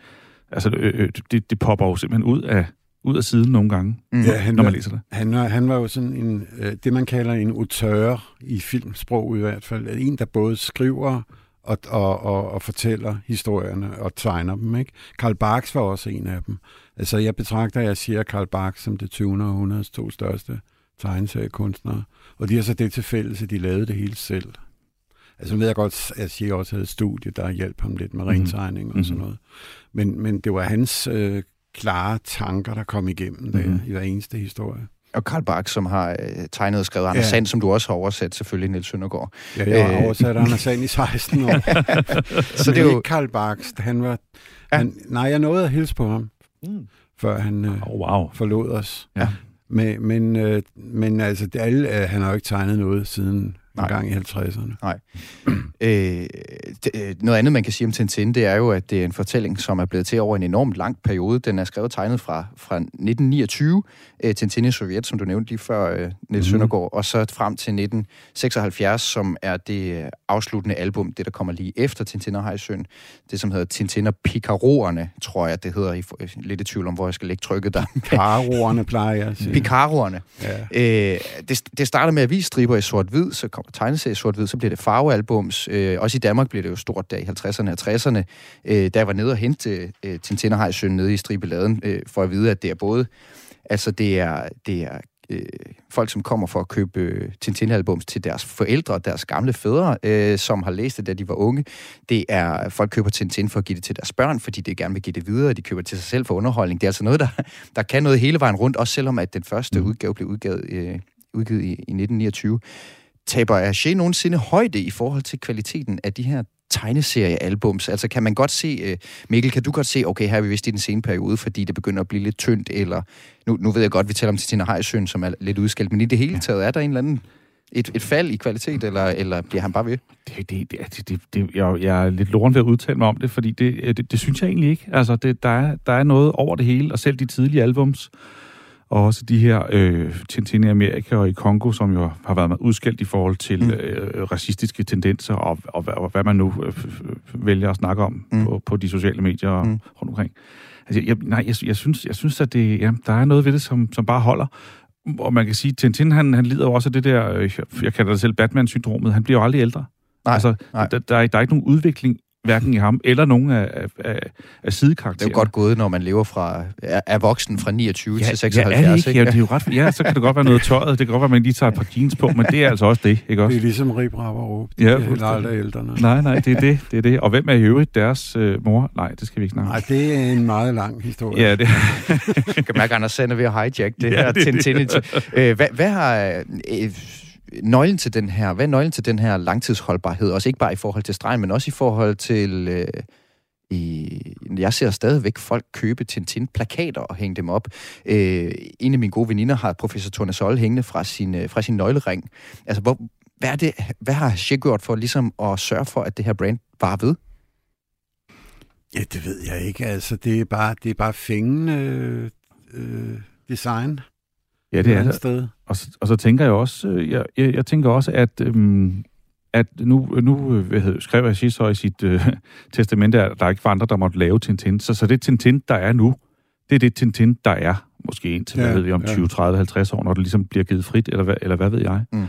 altså, øh, øh, det, det popper jo simpelthen ud af, ud af siden nogle gange, Mm. Ja, han når var, man læser det. han, var, han var jo sådan en, øh, det, man kalder en auteur i filmsprog i hvert fald. En, der både skriver og, og, og, og fortæller historierne og tegner dem. Ikke? Karl Barks var også en af dem. Altså, jeg betragter, jeg siger Karl Barks som det 20. århundredes to største tegneseriekunstnere. Og de har så det til fælles, at de lavede det hele selv. Altså, nu ved jeg godt, at jeg siger også havde et studie, der hjalp ham lidt med Mhm. rentegning og sådan Mhm. noget. Men, men det var hans øh, klare tanker, der kom igennem der Mhm. i hver eneste historie. Og Karl Bach, som har øh, tegnet og skrevet Anders Ja. Sand, som du også har oversat, selvfølgelig, Niels Søndergaard. Ja, jeg har Øh. oversat Anders Sand i 16 år. Så det er jo- ikke Karl Barks. Han var... Ja. Han, nej, jeg nåede at hilse på ham, Mm. før han øh, Oh, wow. forlod os. Ja. Men, men, øh, men altså, det, alle, øh, han har jo ikke tegnet noget siden Nej. en gang i 50'erne. Øh, det, øh, noget andet, man kan sige om Tintin, det er jo, at det er en fortælling, som er blevet til over en enormt lang periode. Den er skrevet og tegnet fra, fra 1929, øh, Tintin i Sovjet, som du nævnte lige før, øh, Niels mm. Søndergaard, og så frem til 1976, som er det øh, afsluttende album, det der kommer lige efter Tintin og Hejsøen. Det, som hedder Tintin og Picaroerne, tror jeg, det hedder. I er lidt i tvivl om, hvor jeg skal lægge trykket der. Pararoerne plejer jeg at sige. Picaroerne. Ja. Øh, det, det starter med avisstriber i sort-hvid, så kommer tegneserie i sort-hvid, så bliver det farvealbums. Øh, også i Danmark bliver det jo stort der i 50'erne og 60'erne. Øh, da jeg var nede og hente øh, Tintin og Hejsøen nede i stribeladen, øh, for at vide, at det er både... Altså, det er, det er øh, folk, som kommer for at købe øh, Tintin-albums til deres forældre, deres gamle fædre, øh, som har læst det, da de var unge. Det er folk køber Tintin for at give det til deres børn, fordi de gerne vil give det videre, og de køber til sig selv for underholdning. Det er altså noget, der, der kan noget hele vejen rundt, også selvom at den første Mhm. udgave blev udgivet, øh, udgivet i, i 1929. Taber Hergé nogensinde højde i forhold til kvaliteten af de her tegneseriealbums? Altså kan man godt se, øh, Mikkel, kan du godt se, okay, her er vi vist i den sene periode, fordi det begynder at blive lidt tyndt, eller nu, nu ved jeg godt, vi taler om Tina Hejsøen, som er lidt udskældt, men i det hele taget, er der en eller anden et, et fald i kvalitet, eller, eller bliver han bare ved? Det, det, det, det, det, jeg, jeg er lidt loren ved at udtale mig om det, fordi det, det, det synes jeg egentlig ikke. Altså, det, der, er, der er noget over det hele, og selv de tidlige albums, og også de her øh, Tintin i Amerika og i Kongo, som jo har været udskældt i forhold til mm. øh, racistiske tendenser, og, og, og, hvad man nu øh, vælger at snakke om mm. på, på de sociale medier mm. rundt omkring. Altså, jeg, nej, jeg, jeg, synes, jeg synes, at det, ja, der er noget ved det, som, som bare holder. Og man kan sige, at Tintin, han, han lider jo også af det der, øh, jeg kalder det selv Batman-syndromet, han bliver jo aldrig ældre. Nej, altså, nej. Der, der, er, der er ikke nogen udvikling hverken i ham eller nogen af, af, af, af Det er sidekaraktererne. jo godt gået, når man lever fra, er, er voksen fra 29 ja, til 76. Ja, er det ikke? Ja, det er jo ret, ja, så kan det godt være noget tøjet. Det kan godt være, at man lige tager et par jeans på, men det er altså også det, ikke også? Det er ligesom Rip Rapperup. De Ja, ja, er heller aldrig ældre. Nej, nej, det er det, det er det. Og hvem er i øvrigt deres øh, mor? Nej, det skal vi ikke snakke om. Nej, det er en meget lang historie. Ja, det, Jeg kan mærke, at Anders Sand er ved at hijack det Ja, her det Tintin. Øh, hvad, hvad har øh, nøglen til den her, hvad er nøglen til den her langtidsholdbarhed? Også ikke bare i forhold til stregen, men også i forhold til... Øh, i, jeg ser stadigvæk folk købe Tintin-plakater og hænge dem op. Øh, en af mine gode veninder har professor Tone Sol hængende fra sin, øh, fra sin nøglering. Altså, hvor, hvad, er det, hvad har She gjort for ligesom at sørge for, at det her brand var ved? Ja, det ved jeg ikke. Altså, det er bare, det er bare fængende øh, design ja, det et er andet det. sted. Og, så- og så tænker jeg også, øh, jeg, jeg, jeg tænker også, at, øhm, at nu, nu øh, hvad hedder, skrev jeg så i sit øh, testamente, at der ikke var andre, der måtte lave Tintin. Så, så det Tintin, der er nu, det er det Tintin, der er. Måske indtil, ja, hvad ved vi, om ja. 20, 30, 50 år, når det ligesom bliver givet frit, eller hvad, eller hvad ved jeg. Mm.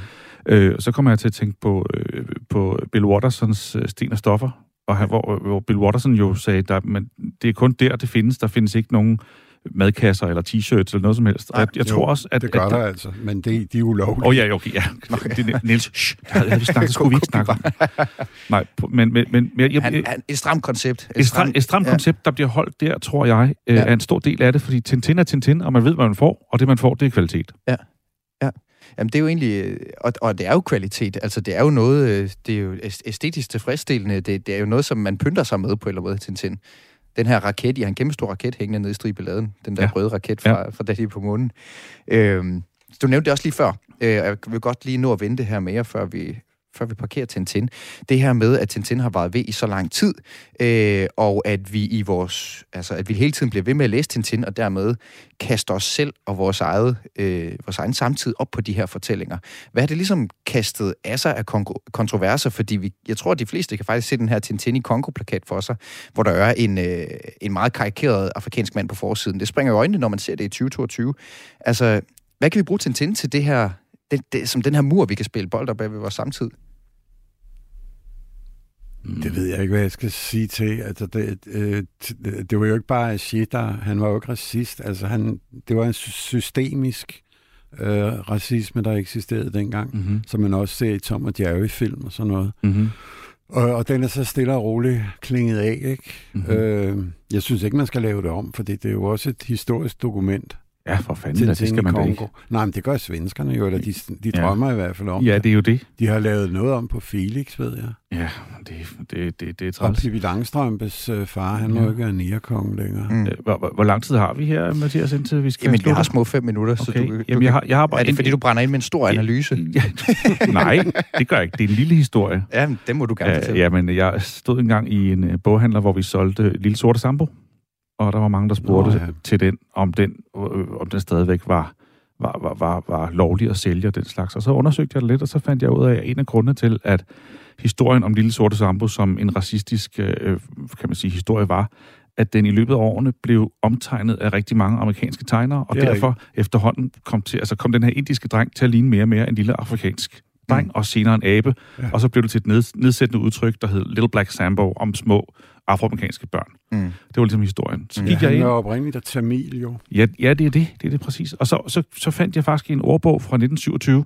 Øh, så kommer jeg til at tænke på, øh, på Bill Wattersons øh, Sten og Stoffer, og han, hvor, hvor Bill Watterson jo sagde, der, men det er kun der, det findes. Der findes ikke nogen madkasser eller t-shirts eller noget som helst. Nej, jeg, jeg Jo, tror også, at... Det gør at, der altså, men det, de er ulovlige. Åh oh, ja, okay, ja. Det er Niels, shh, det havde vi snakket, det skulle vi ikke snakke om. Nej, men, men, men, men jeg, Han, jeg, han, et stramt koncept. et, stram, et stramt ja. koncept, der bliver holdt der, tror jeg, øh, Ja. er en stor del af det, fordi Tintin er Tintin, og man ved, hvad man får, og det, man får, det er kvalitet. Jamen, det er jo egentlig, øh, og, og det er jo kvalitet, altså det er jo noget, øh, det er jo æs- æstetisk tilfredsstillende, det, det er jo noget, som man pynter sig med på en eller anden måde, Tintin. Den her raket, I har en kæmpe stor raket hængende nede i stribeladen, den der Ja. røde raket fra, ja. fra da de på månen. Øhm, du nævnte det også lige før, øh, jeg vil godt lige nå at vente her med jer, før vi, før vi parkerer Tintin. Det her med, at Tintin har været ved i så lang tid, øh, og at vi i vores, altså at vi hele tiden bliver ved med at læse Tintin, og dermed kaster os selv og vores, eget, øh, vores egen samtid op på de her fortællinger. Hvad har det ligesom kastet af sig af kontroverser? Fordi vi, jeg tror, at de fleste kan faktisk se den her Tintin i Kongo-plakat for sig, hvor der er en, øh, en meget karikeret afrikansk mand på forsiden. Det springer i øjnene, når man ser det i 2022. Altså, hvad kan vi bruge Tintin til det her, det, det, som den her mur, vi kan spille bold op af ved vores samtid? Det ved jeg ikke, hvad jeg skal sige til. Altså, det, øh, det var jo ikke bare shit, der, han var jo ikke racist. Altså, han, det var en sy- systemisk øh, racisme, der eksisterede dengang, Mm-hmm. som man også ser i Tom og Jerry-film og sådan noget. Mm-hmm. Og, og den er så stille og roligt klinget af, ikke? Mm-hmm. Øh, jeg synes ikke, man skal lave det om, for det er jo også et historisk dokument. Ja, for fanden, til da, det skal man da ikke. Nej, men det gør svenskerne jo, eller de, de Ja. drømmer i hvert fald om Ja, det. er jo det. De har lavet noget om på Felix, ved jeg. Ja, det, det, det, det er Og træls. Pippi Langstrømpes øh, far, han må Ja. ikke være nærkonge længere. Mm. Øh, Hvor, hvor, hvor lang tid har vi her, Mathias, indtil vi skal Jamen, vi slutte? har små fem minutter, så Okay. du, du Jamen, jeg har, jeg har bare er det, fordi du brænder ind med en stor analyse? Ja, nej, det gør jeg ikke. Det er en lille historie. Ja, men den må du gerne fortælle. jamen, jeg stod engang i en uh, boghandler, hvor vi solgte Lille Sorte Sambo, og der var mange, der spurgte Nå, ja. til den, om den, øh, om den stadigvæk var, var, var, var, var lovlig at sælge og den slags. Og så undersøgte jeg det lidt, og så fandt jeg ud af, at en af grundene til, at historien om Lille Sorte Sambo som en racistisk, øh, kan man sige, historie var, at den i løbet af årene blev omtegnet af rigtig mange amerikanske tegnere, og er derfor efterhånden kom, til, altså kom den her indiske dreng til at ligne mere og mere en lille afrikansk dreng, mm. og senere en abe, Ja. og så blev det til et ned, nedsættende udtryk, der hed Little Black Sambo, om små afroamerikanske børn. Mm. Det var ligesom historien. Så Ja, gik jeg han ind, var oprindeligt af Tamil, jo. Ja, ja, det er det. Det er det præcis. Og så, så, så fandt jeg faktisk en ordbog fra 1927,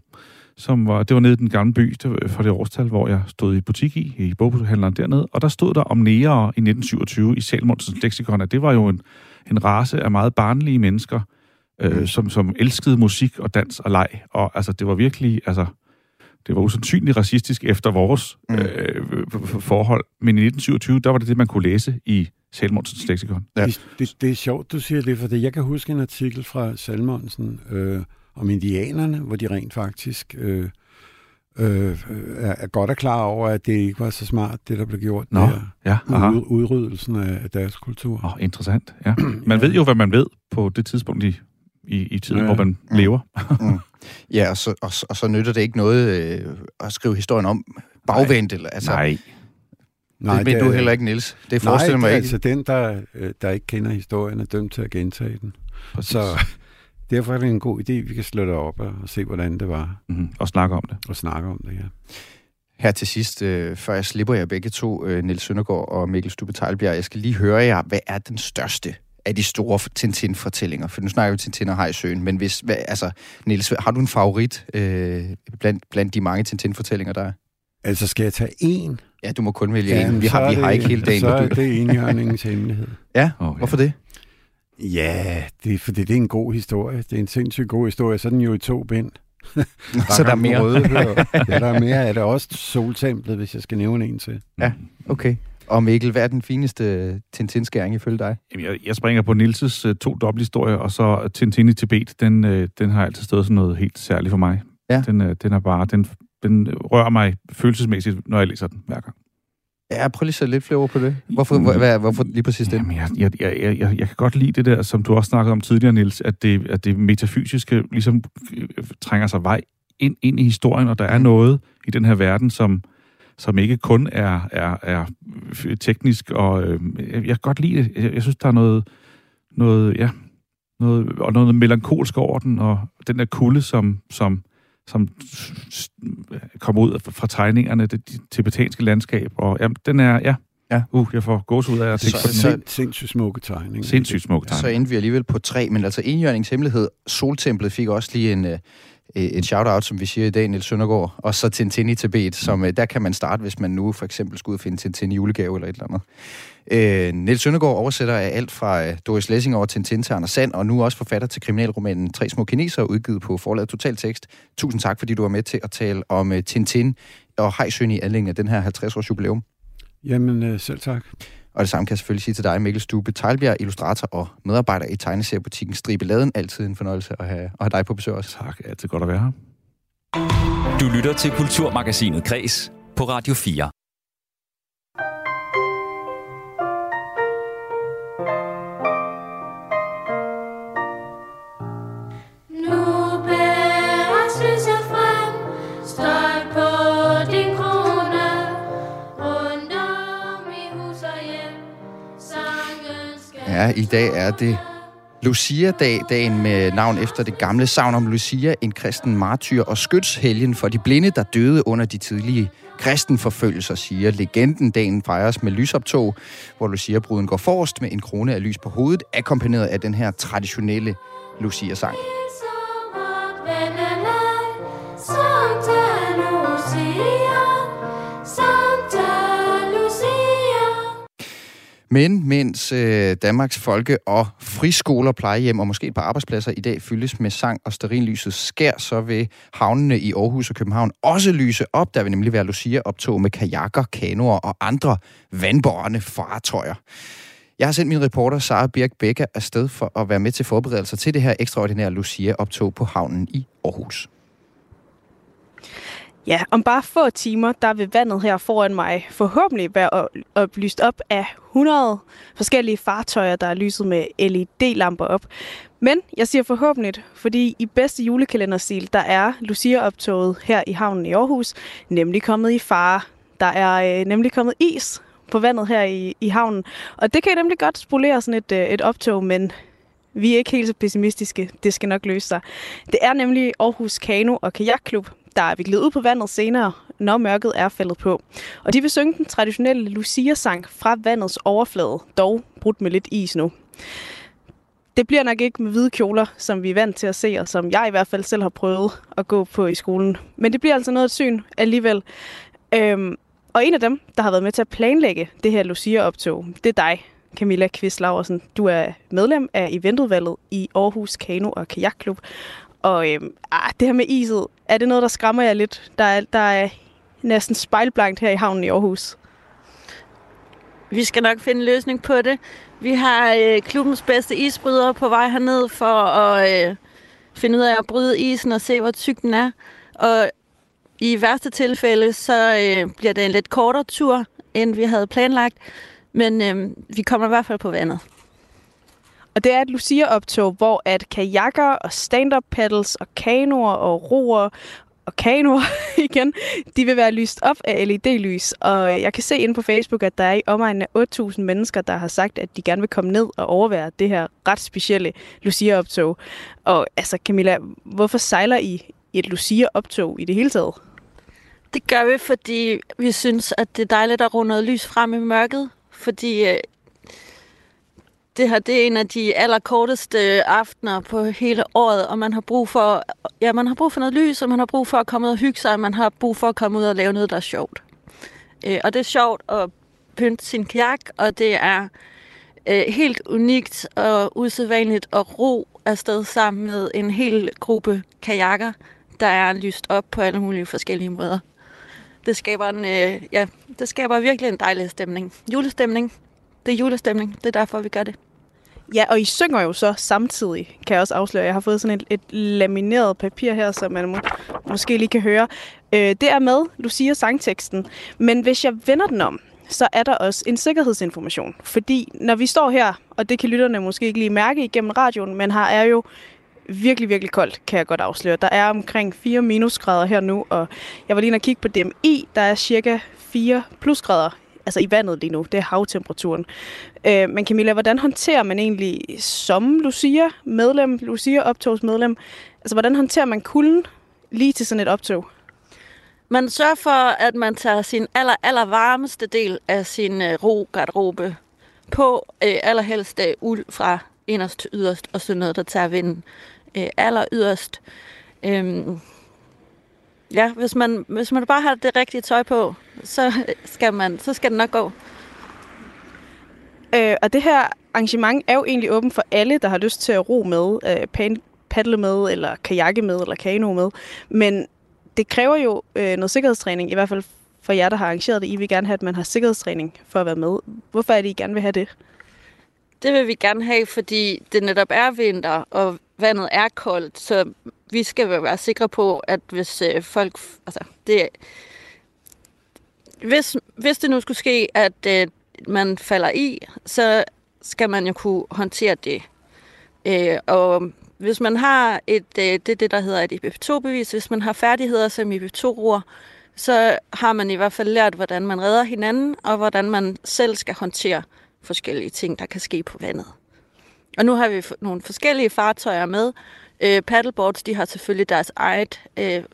som var, det var nede i den gamle by det var for det årstal, hvor jeg stod i butik i, i boghandleren dernede. Og der stod der om nære i 1927 i Salmonsens leksikon, at det var jo en, en race af meget barnlige mennesker, øh, som, som elskede musik og dans og leg. Og altså, det var virkelig, altså, det var usandsynligt racistisk efter vores Mm. øh, forhold. Men i 1927, der var det det, man kunne læse i Salmonsens leksikon. Ja. Det, det, det er sjovt, du siger det, for det. jeg kan huske en artikel fra Salmonsen øh, om indianerne, hvor de rent faktisk øh, øh, er, er godt er klar over, at det ikke var så smart, det der blev gjort Nå, der. ja, aha. Ud, udryddelsen af, af deres kultur. Åh, interessant, ja. Man ved jo, hvad man ved på det tidspunkt i, i, i tiden, Ja. hvor man Mm. Ja, og så, og, og så nytter det ikke noget øh, at skrive historien om bagvendt. Eller, altså, Nej. Nej, det, men du heller ikke, Niels. Det forestiller Nej, mig det ikke. altså den, der, øh, der ikke kender historien, er dømt til at gentage den. Præcis. Så derfor er det en god idé, vi kan slå det op og se, hvordan det var, Mm-hmm. Og snakke om det. og snakke om det, ja. Her til sidst, øh, før jeg slipper jer begge to, øh, Niels Søndergaard og Mikkel Stube Teilbjerg, jeg skal lige høre jer, hvad er den største af de store Tintin-fortællinger? For nu snakker vi Tintin og Hejsøen, men hvis, hvad, altså, Niels, har du en favorit øh, blandt, blandt de mange Tintin-fortællinger, der er? Altså, skal jeg tage en? Ja, du må kun vælge Jamen, en. Vi har, vi har det- ikke hele dagen. Så er du... det enhjørningens hemmelighed. Ja, Oh, ja. hvorfor det? Ja, det fordi det er en god historie. Det er en sindssygt god historie. Så er den jo i to bind. Så der er mere. Røde, ja, der er mere. Er det også soltemplet, hvis jeg skal nævne en til? Ja. Okay. Og Mikkel, hvad er den fineste Tintin-skæring ifølge dig? Jamen, jeg, jeg springer på Nilses uh, to dobbelthistorier, og så Tintin i Tibet, den, uh, den har altid stået som noget helt særligt for mig. Ja. Den, uh, den er bare, den, den rører mig følelsesmæssigt, når jeg læser den hver gang. Ja, prøv lige at sætte lidt flere ord på det. Hvorfor, hvor, hvad, hvorfor lige præcis den? Jamen, jeg, jeg, jeg, jeg, jeg, kan godt lide det der, som du også snakkede om tidligere, Niels, at det, at det metafysiske ligesom øh, trænger sig vej ind, ind i historien, og der er noget i den her verden, som, som ikke kun er, er, er teknisk, og øh, jeg, kan godt lide det. Jeg, jeg synes, der er noget, noget, ja, noget, og noget melankolsk over den, og den der kulde, som, som, som kommer ud fra tegningerne, det, det tibetanske landskab, og jamen, den er, ja, Ja. Uh, jeg får gåsehud af at tænke Så- på den. så- Sind, sindssygt smukke tegning. Sindssygt smuk Så tegning. endte vi alligevel på tre, men altså enhjørningens hemmelighed, Soltemplet fik også lige en, øh, Øh, en shout-out, som vi siger i dag, Niels Søndergaard, og så Tintin i Tibet, som øh, der kan man starte, hvis man nu for eksempel skulle ud og finde Tintin i julegave eller et eller andet. Øh, Niels Søndergaard oversætter af alt fra øh, Doris Lessing over Tintin til Anders Sand, og nu også forfatter til kriminalromanen Tre små kinesere, udgivet på forlaget Totaltekst. Tusind tak, fordi du var med til at tale om Tintin og Hejsøen i anledning af den her 50-års jubilæum. Jamen, selv tak. Og det samme kan jeg selvfølgelig sige til dig, Mikkel Stube Teilbjerg, illustrator og medarbejder i tegneseriebutikken Stribe Laden. Altid en fornøjelse at have, at have dig på besøg også. Tak, altid godt at være her. Du lytter til Kulturmagasinet Kres på Radio 4. Ja, i dag er det Lucia-dag, dagen med navn efter det gamle savn om Lucia, en kristen martyr og skytshelgen for de blinde, der døde under de tidlige kristenforfølgelser, siger legenden. Dagen fejres med lysoptog, hvor Lucia-bruden går forrest med en krone af lys på hovedet, akkompagneret af den her traditionelle Lucia-sang. Men mens øh, Danmarks folke- og friskoler, plejehjem og måske et par arbejdspladser i dag fyldes med sang og sterinlyset skær, så vil havnene i Aarhus og København også lyse op. Der vil nemlig være Lucia-optog med kajakker, kanoer og andre vandbårende fartøjer. Jeg har sendt min reporter Sara Birk Becker afsted for at være med til forberedelser til det her ekstraordinære Lucia-optog på havnen i Aarhus. Ja, om bare få timer, der vil vandet her foran mig forhåbentlig være oplyst op af 100 forskellige fartøjer, der er lyset med LED-lamper op. Men jeg siger forhåbentlig, fordi i bedste julekalenderstil, der er Lucia-optoget her i havnen i Aarhus nemlig kommet i fare. Der er øh, nemlig kommet is på vandet her i, i havnen, og det kan nemlig godt spolere sådan et, øh, et optog, men vi er ikke helt så pessimistiske. Det skal nok løse sig. Det er nemlig Aarhus Kano- og Kajakklub, der er viklet ud på vandet senere, når mørket er faldet på. Og de vil synge den traditionelle Lucia-sang fra vandets overflade, dog brudt med lidt is nu. Det bliver nok ikke med hvide kjoler, som vi er vant til at se, og som jeg i hvert fald selv har prøvet at gå på i skolen. Men det bliver altså noget syn alligevel. Øhm, og en af dem, der har været med til at planlægge det her Lucia-optog, det er dig, Camilla Kvist Laversen. Du er medlem af eventudvalget i Aarhus Kano- og Kajakklub. Og øhm, ah, det her med iset, er det noget, der skræmmer jer lidt? Der er, der er næsten spejlblankt her i havnen i Aarhus. Vi skal nok finde en løsning på det. Vi har øh, klubbens bedste isbrydere på vej herned for at øh, finde ud af at bryde isen og se, hvor tyk den er. Og i værste tilfælde, så øh, bliver det en lidt kortere tur, end vi havde planlagt. Men øh, vi kommer i hvert fald på vandet. Og det er et Lucia-optog, hvor at kajakker og stand-up paddles og kanoer og roer og kanoer igen, de vil være lyst op af LED-lys. Og jeg kan se inde på Facebook, at der er i omegnen af 8.000 mennesker, der har sagt, at de gerne vil komme ned og overvære det her ret specielle Lucia-optog. Og altså Camilla, hvorfor sejler I i et Lucia-optog i det hele taget? Det gør vi, fordi vi synes, at det er dejligt at runde noget lys frem i mørket. Fordi øh, det her det er en af de allerkorteste øh, aftener på hele året, og man har brug for, ja, man har brug for noget lys, og man har brug for at komme ud og hygge sig, og man har brug for at komme ud og lave noget, der er sjovt. Øh, og det er sjovt at pynte sin kajak, og det er øh, helt unikt og usædvanligt at ro afsted sammen med en hel gruppe kajakker, der er lyst op på alle mulige forskellige måder. Det skaber, en, øh, ja, det skaber virkelig en dejlig stemning. Julestemning. Det er julestemning. Det er derfor, vi gør det. Ja, og I synger jo så samtidig, kan jeg også afsløre. Jeg har fået sådan et, et lamineret papir her, som man må, måske lige kan høre. Øh, det er med, Lucia sangteksten. Men hvis jeg vender den om, så er der også en sikkerhedsinformation. Fordi når vi står her, og det kan lytterne måske ikke lige mærke igennem radioen, men her er jo virkelig, virkelig koldt, kan jeg godt afsløre. Der er omkring 4 minusgrader her nu, og jeg var lige inde og kigge på DMI, der er cirka 4 plusgrader altså i vandet lige nu. Det er havtemperaturen. Øh, men Camilla, hvordan håndterer man egentlig som Lucia medlem, Lucia optogs medlem, altså hvordan håndterer man kulden lige til sådan et optog? Man sørger for, at man tager sin aller, aller varmeste del af sin øh, ro-garderobe på, øh, allerhelst øh, uld fra inderst til yderst, og sådan noget, der tager vinden øh, aller yderst. Øhm, ja, hvis man, hvis man bare har det rigtige tøj på, så skal, man, så skal det nok gå. Øh, og det her arrangement er jo egentlig åbent for alle, der har lyst til at ro med, øh, pan- paddle med, eller kajakke med, eller kano med. Men det kræver jo øh, noget sikkerhedstræning, i hvert fald for jer, der har arrangeret det. I vil gerne have, at man har sikkerhedstræning for at være med. Hvorfor er det, I gerne vil have det? Det vil vi gerne have, fordi det netop er vinter, og vandet er koldt, så vi skal være sikre på, at hvis øh, folk... Altså, det, hvis, hvis det nu skulle ske, at øh, man falder i, så skal man jo kunne håndtere det. Øh, og hvis man har et, øh, det, det, der hedder et IPP2-bevis, hvis man har færdigheder som IPP2-roer, så har man i hvert fald lært, hvordan man redder hinanden, og hvordan man selv skal håndtere forskellige ting, der kan ske på vandet. Og nu har vi nogle forskellige fartøjer med. Øh, paddleboards, de har selvfølgelig deres eget øh,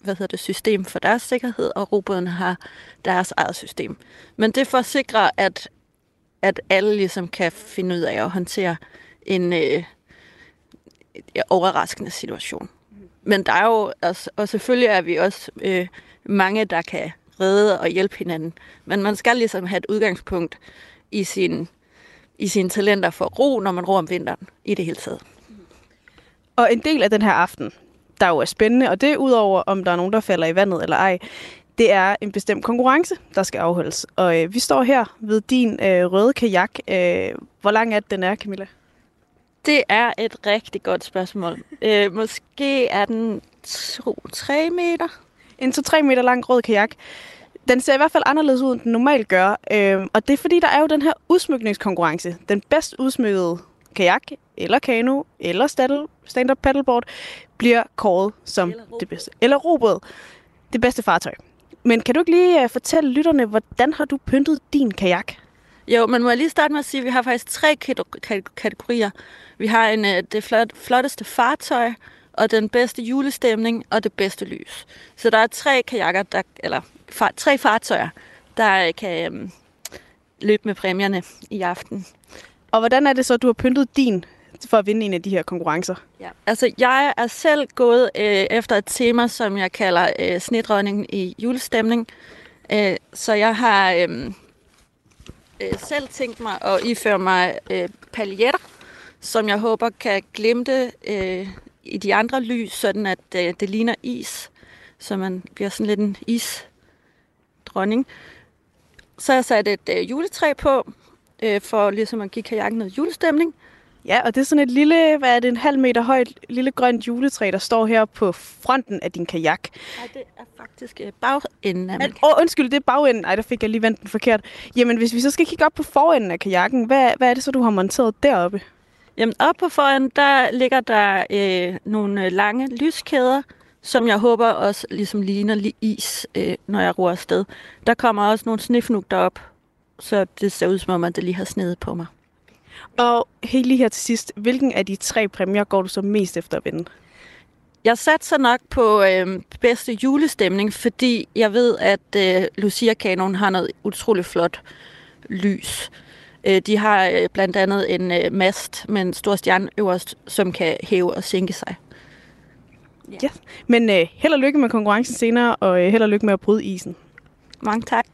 hvad hedder det, system for deres sikkerhed, og robådene har deres eget system. Men det er for at sikre, at, at alle ligesom kan finde ud af at håndtere en øh, overraskende situation. Men der er jo, også, og selvfølgelig er vi også øh, mange, der kan redde og hjælpe hinanden. Men man skal ligesom have et udgangspunkt i sin i sine talenter for ro, når man ror om vinteren i det hele taget. Og en del af den her aften, der jo er spændende, og det er udover, om der er nogen, der falder i vandet eller ej, det er en bestemt konkurrence, der skal afholdes. Og øh, vi står her ved din øh, røde kajak. Øh, hvor lang er den er, Camilla? Det er et rigtig godt spørgsmål. øh, måske er den 2-3 meter. En 2-3 meter lang rød kajak. Den ser i hvert fald anderledes ud, end den normalt gør. Øh, og det er fordi, der er jo den her udsmykningskonkurrence. Den bedst udsmykkede kajak, eller kano, eller stand-up paddleboard, bliver kåret som det bedste. Eller robåd. Det bedste fartøj. Men kan du ikke lige uh, fortælle lytterne, hvordan har du pyntet din kajak? Jo, men må jeg lige starte med at sige, at vi har faktisk tre kategorier. Vi har en, uh, det flot, flotteste fartøj, og den bedste julestemning, og det bedste lys. Så der er tre kajakker, der, eller far, tre fartøjer, der kan um, løbe med præmierne i aften. Og hvordan er det så, at du har pyntet din for at vinde en af de her konkurrencer? Ja. Altså, jeg er selv gået øh, efter et tema, som jeg kalder øh, snedrøgning i julestemning. Øh, så jeg har øh, øh, selv tænkt mig at iføre mig øh, paljetter, som jeg håber kan glimte øh, i de andre lys, sådan at øh, det ligner is, så man bliver sådan lidt en isdronning. Så har jeg sat et øh, juletræ på, øh, for ligesom at give kajakken noget julestemning. Ja, og det er sådan et lille, hvad er det, en halv meter højt lille grønt juletræ, der står her på fronten af din kajak. Nej, det er faktisk øh, bagenden af min Åh, oh, undskyld, det er bagenden. Nej, der fik jeg lige vendt den forkert. Jamen, hvis vi så skal kigge op på forenden af kajakken, hvad, hvad er det så, du har monteret deroppe? Jamen, op på foran, der ligger der øh, nogle øh, lange lyskæder, som jeg håber også ligesom ligner li- is, øh, når jeg roer afsted. Der kommer også nogle snifnug derop, så det ser ud som om, at det lige har snedet på mig. Og helt lige her til sidst, hvilken af de tre præmier går du så mest efter at vinde? Jeg satser nok på øh, bedste julestemning, fordi jeg ved, at øh, Lucia-kanonen har noget utroligt flot lys. Øh, de har øh, blandt andet en øh, mast med en stor stjerne øverst, som kan hæve og sænke sig. Ja. Men øh, held og lykke med konkurrencen senere, og øh, held og lykke med at bryde isen. Mange tak.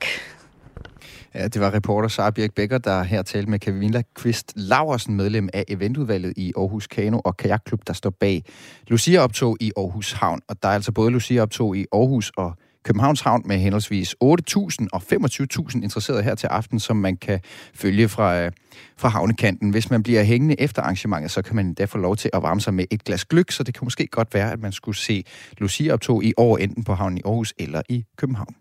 Ja, det var reporter Sara Birk Becker, der her talte med Camilla Kvist Laversen, medlem af eventudvalget i Aarhus Kano og Kajakklub, der står bag Lucia-optog i Aarhus Havn. Og der er altså både Lucia-optog i Aarhus og Københavns Havn med henholdsvis 8.000 og 25.000 interesserede her til aften, som man kan følge fra, øh, fra havnekanten. Hvis man bliver hængende efter arrangementet, så kan man endda få lov til at varme sig med et glas gløk, så det kan måske godt være, at man skulle se Lucia-optog i år, enten på havnen i Aarhus eller i København.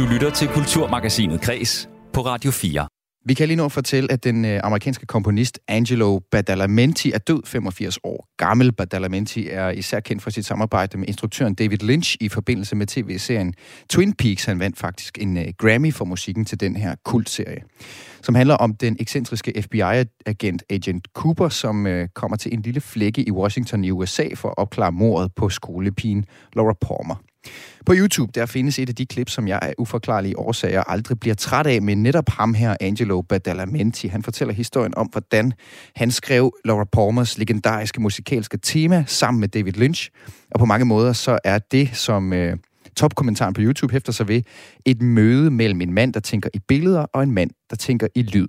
Du lytter til Kulturmagasinet Kres på Radio 4. Vi kan lige nu fortælle, at den øh, amerikanske komponist Angelo Badalamenti er død 85 år gammel. Badalamenti er især kendt for sit samarbejde med instruktøren David Lynch i forbindelse med tv-serien Twin Peaks. Han vandt faktisk en øh, Grammy for musikken til den her kultserie, som handler om den ekscentriske FBI-agent Agent Cooper, som øh, kommer til en lille flække i Washington i USA for at opklare mordet på skolepigen Laura Palmer. På YouTube, der findes et af de klip, som jeg af uforklarlige årsager aldrig bliver træt af, men netop ham her, Angelo Badalamenti. Han fortæller historien om, hvordan han skrev Laura Palmers legendariske musikalske tema sammen med David Lynch. Og på mange måder, så er det, som øh, topkommentaren på YouTube hæfter sig ved, et møde mellem en mand, der tænker i billeder, og en mand, der tænker i lyd.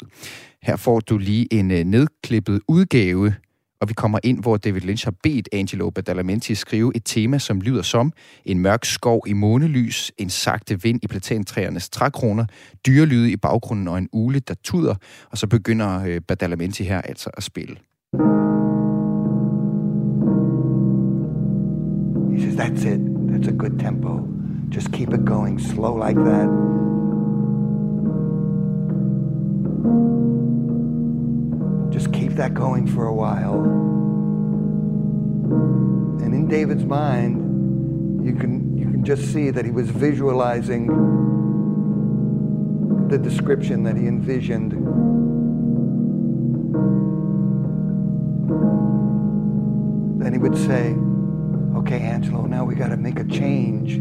Her får du lige en øh, nedklippet udgave og vi kommer ind, hvor David Lynch har bedt Angelo Badalamenti skrive et tema, som lyder som en mørk skov i månelys, en sagte vind i platantræernes trækroner, dyrelyde i baggrunden og en ule, der tuder, og så begynder øh, Badalamenti her altså at spille. He says, That's it. That's a good tempo. Just keep it going slow like that. Just keep that going for a while. And in David's mind, you can you can just see that he was visualizing the description that he envisioned. Then he would say, Okay, Angelo, now we got to make a change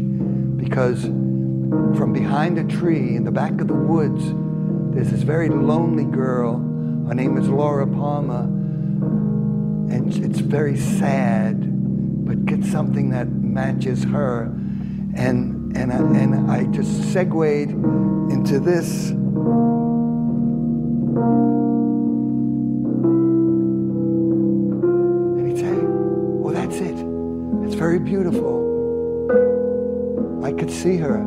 because from behind a tree in the back of the woods, there's this very lonely girl. Her name is Laura Palmer, and it's very sad. But get something that matches her, and and I, and I just segued into this. "Oh, that's it. It's very beautiful." I could see her.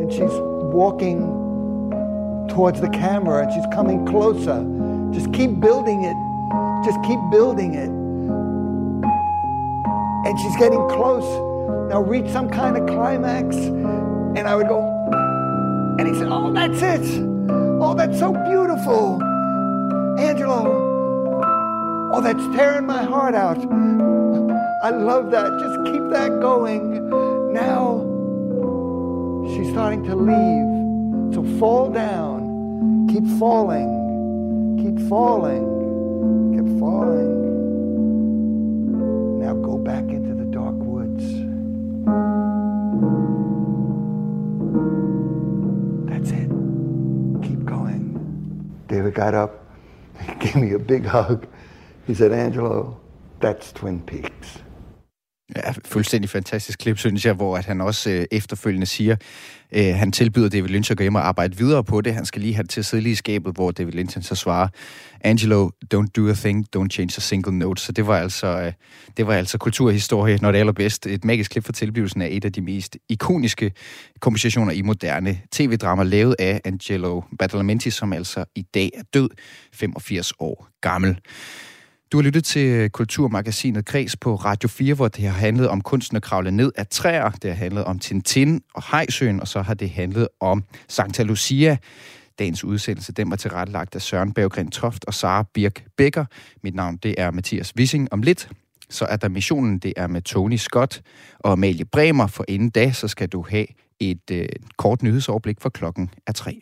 And she's walking towards the camera and she's coming closer. Just keep building it. Just keep building it. And she's getting close. Now reach some kind of climax. And I would go, and he said, Oh, that's it. Oh, that's so beautiful. Angelo. Oh, that's tearing my heart out. I love that. Just keep that going. Now she's starting to leave. So fall down. Keep falling. Keep falling. Keep falling. Now go back into the dark woods. That's it. Keep going. David got up. He gave me a big hug. He said, Angelo, that's Twin Peaks. Ja, fuldstændig fantastisk klip, synes jeg, hvor at han også øh, efterfølgende siger, øh, han tilbyder David Lynch at gå hjem og arbejde videre på det. Han skal lige have det til at sidde lige i skabet, hvor David Lynch så svarer, Angelo, don't do a thing, don't change a single note. Så det var altså, øh, det var altså kulturhistorie, når det er allerbedst. Et magisk klip for tilblivelsen af et af de mest ikoniske kompositioner i moderne tv-drama, lavet af Angelo Badalamenti, som altså i dag er død, 85 år gammel. Du har lyttet til Kulturmagasinet Kreds på Radio 4, hvor det har handlet om kunsten at kravle ned af træer. Det har handlet om Tintin og Hejsøen, og så har det handlet om Santa Lucia. Dagens udsendelse, den var tilrettelagt af Søren Berggren Toft og Sara Birk Becker. Mit navn, det er Mathias Wissing. Om lidt, så er der missionen, det er med Tony Scott og Amalie Bremer. For inden da, så skal du have et øh, kort nyhedsoverblik for klokken er tre.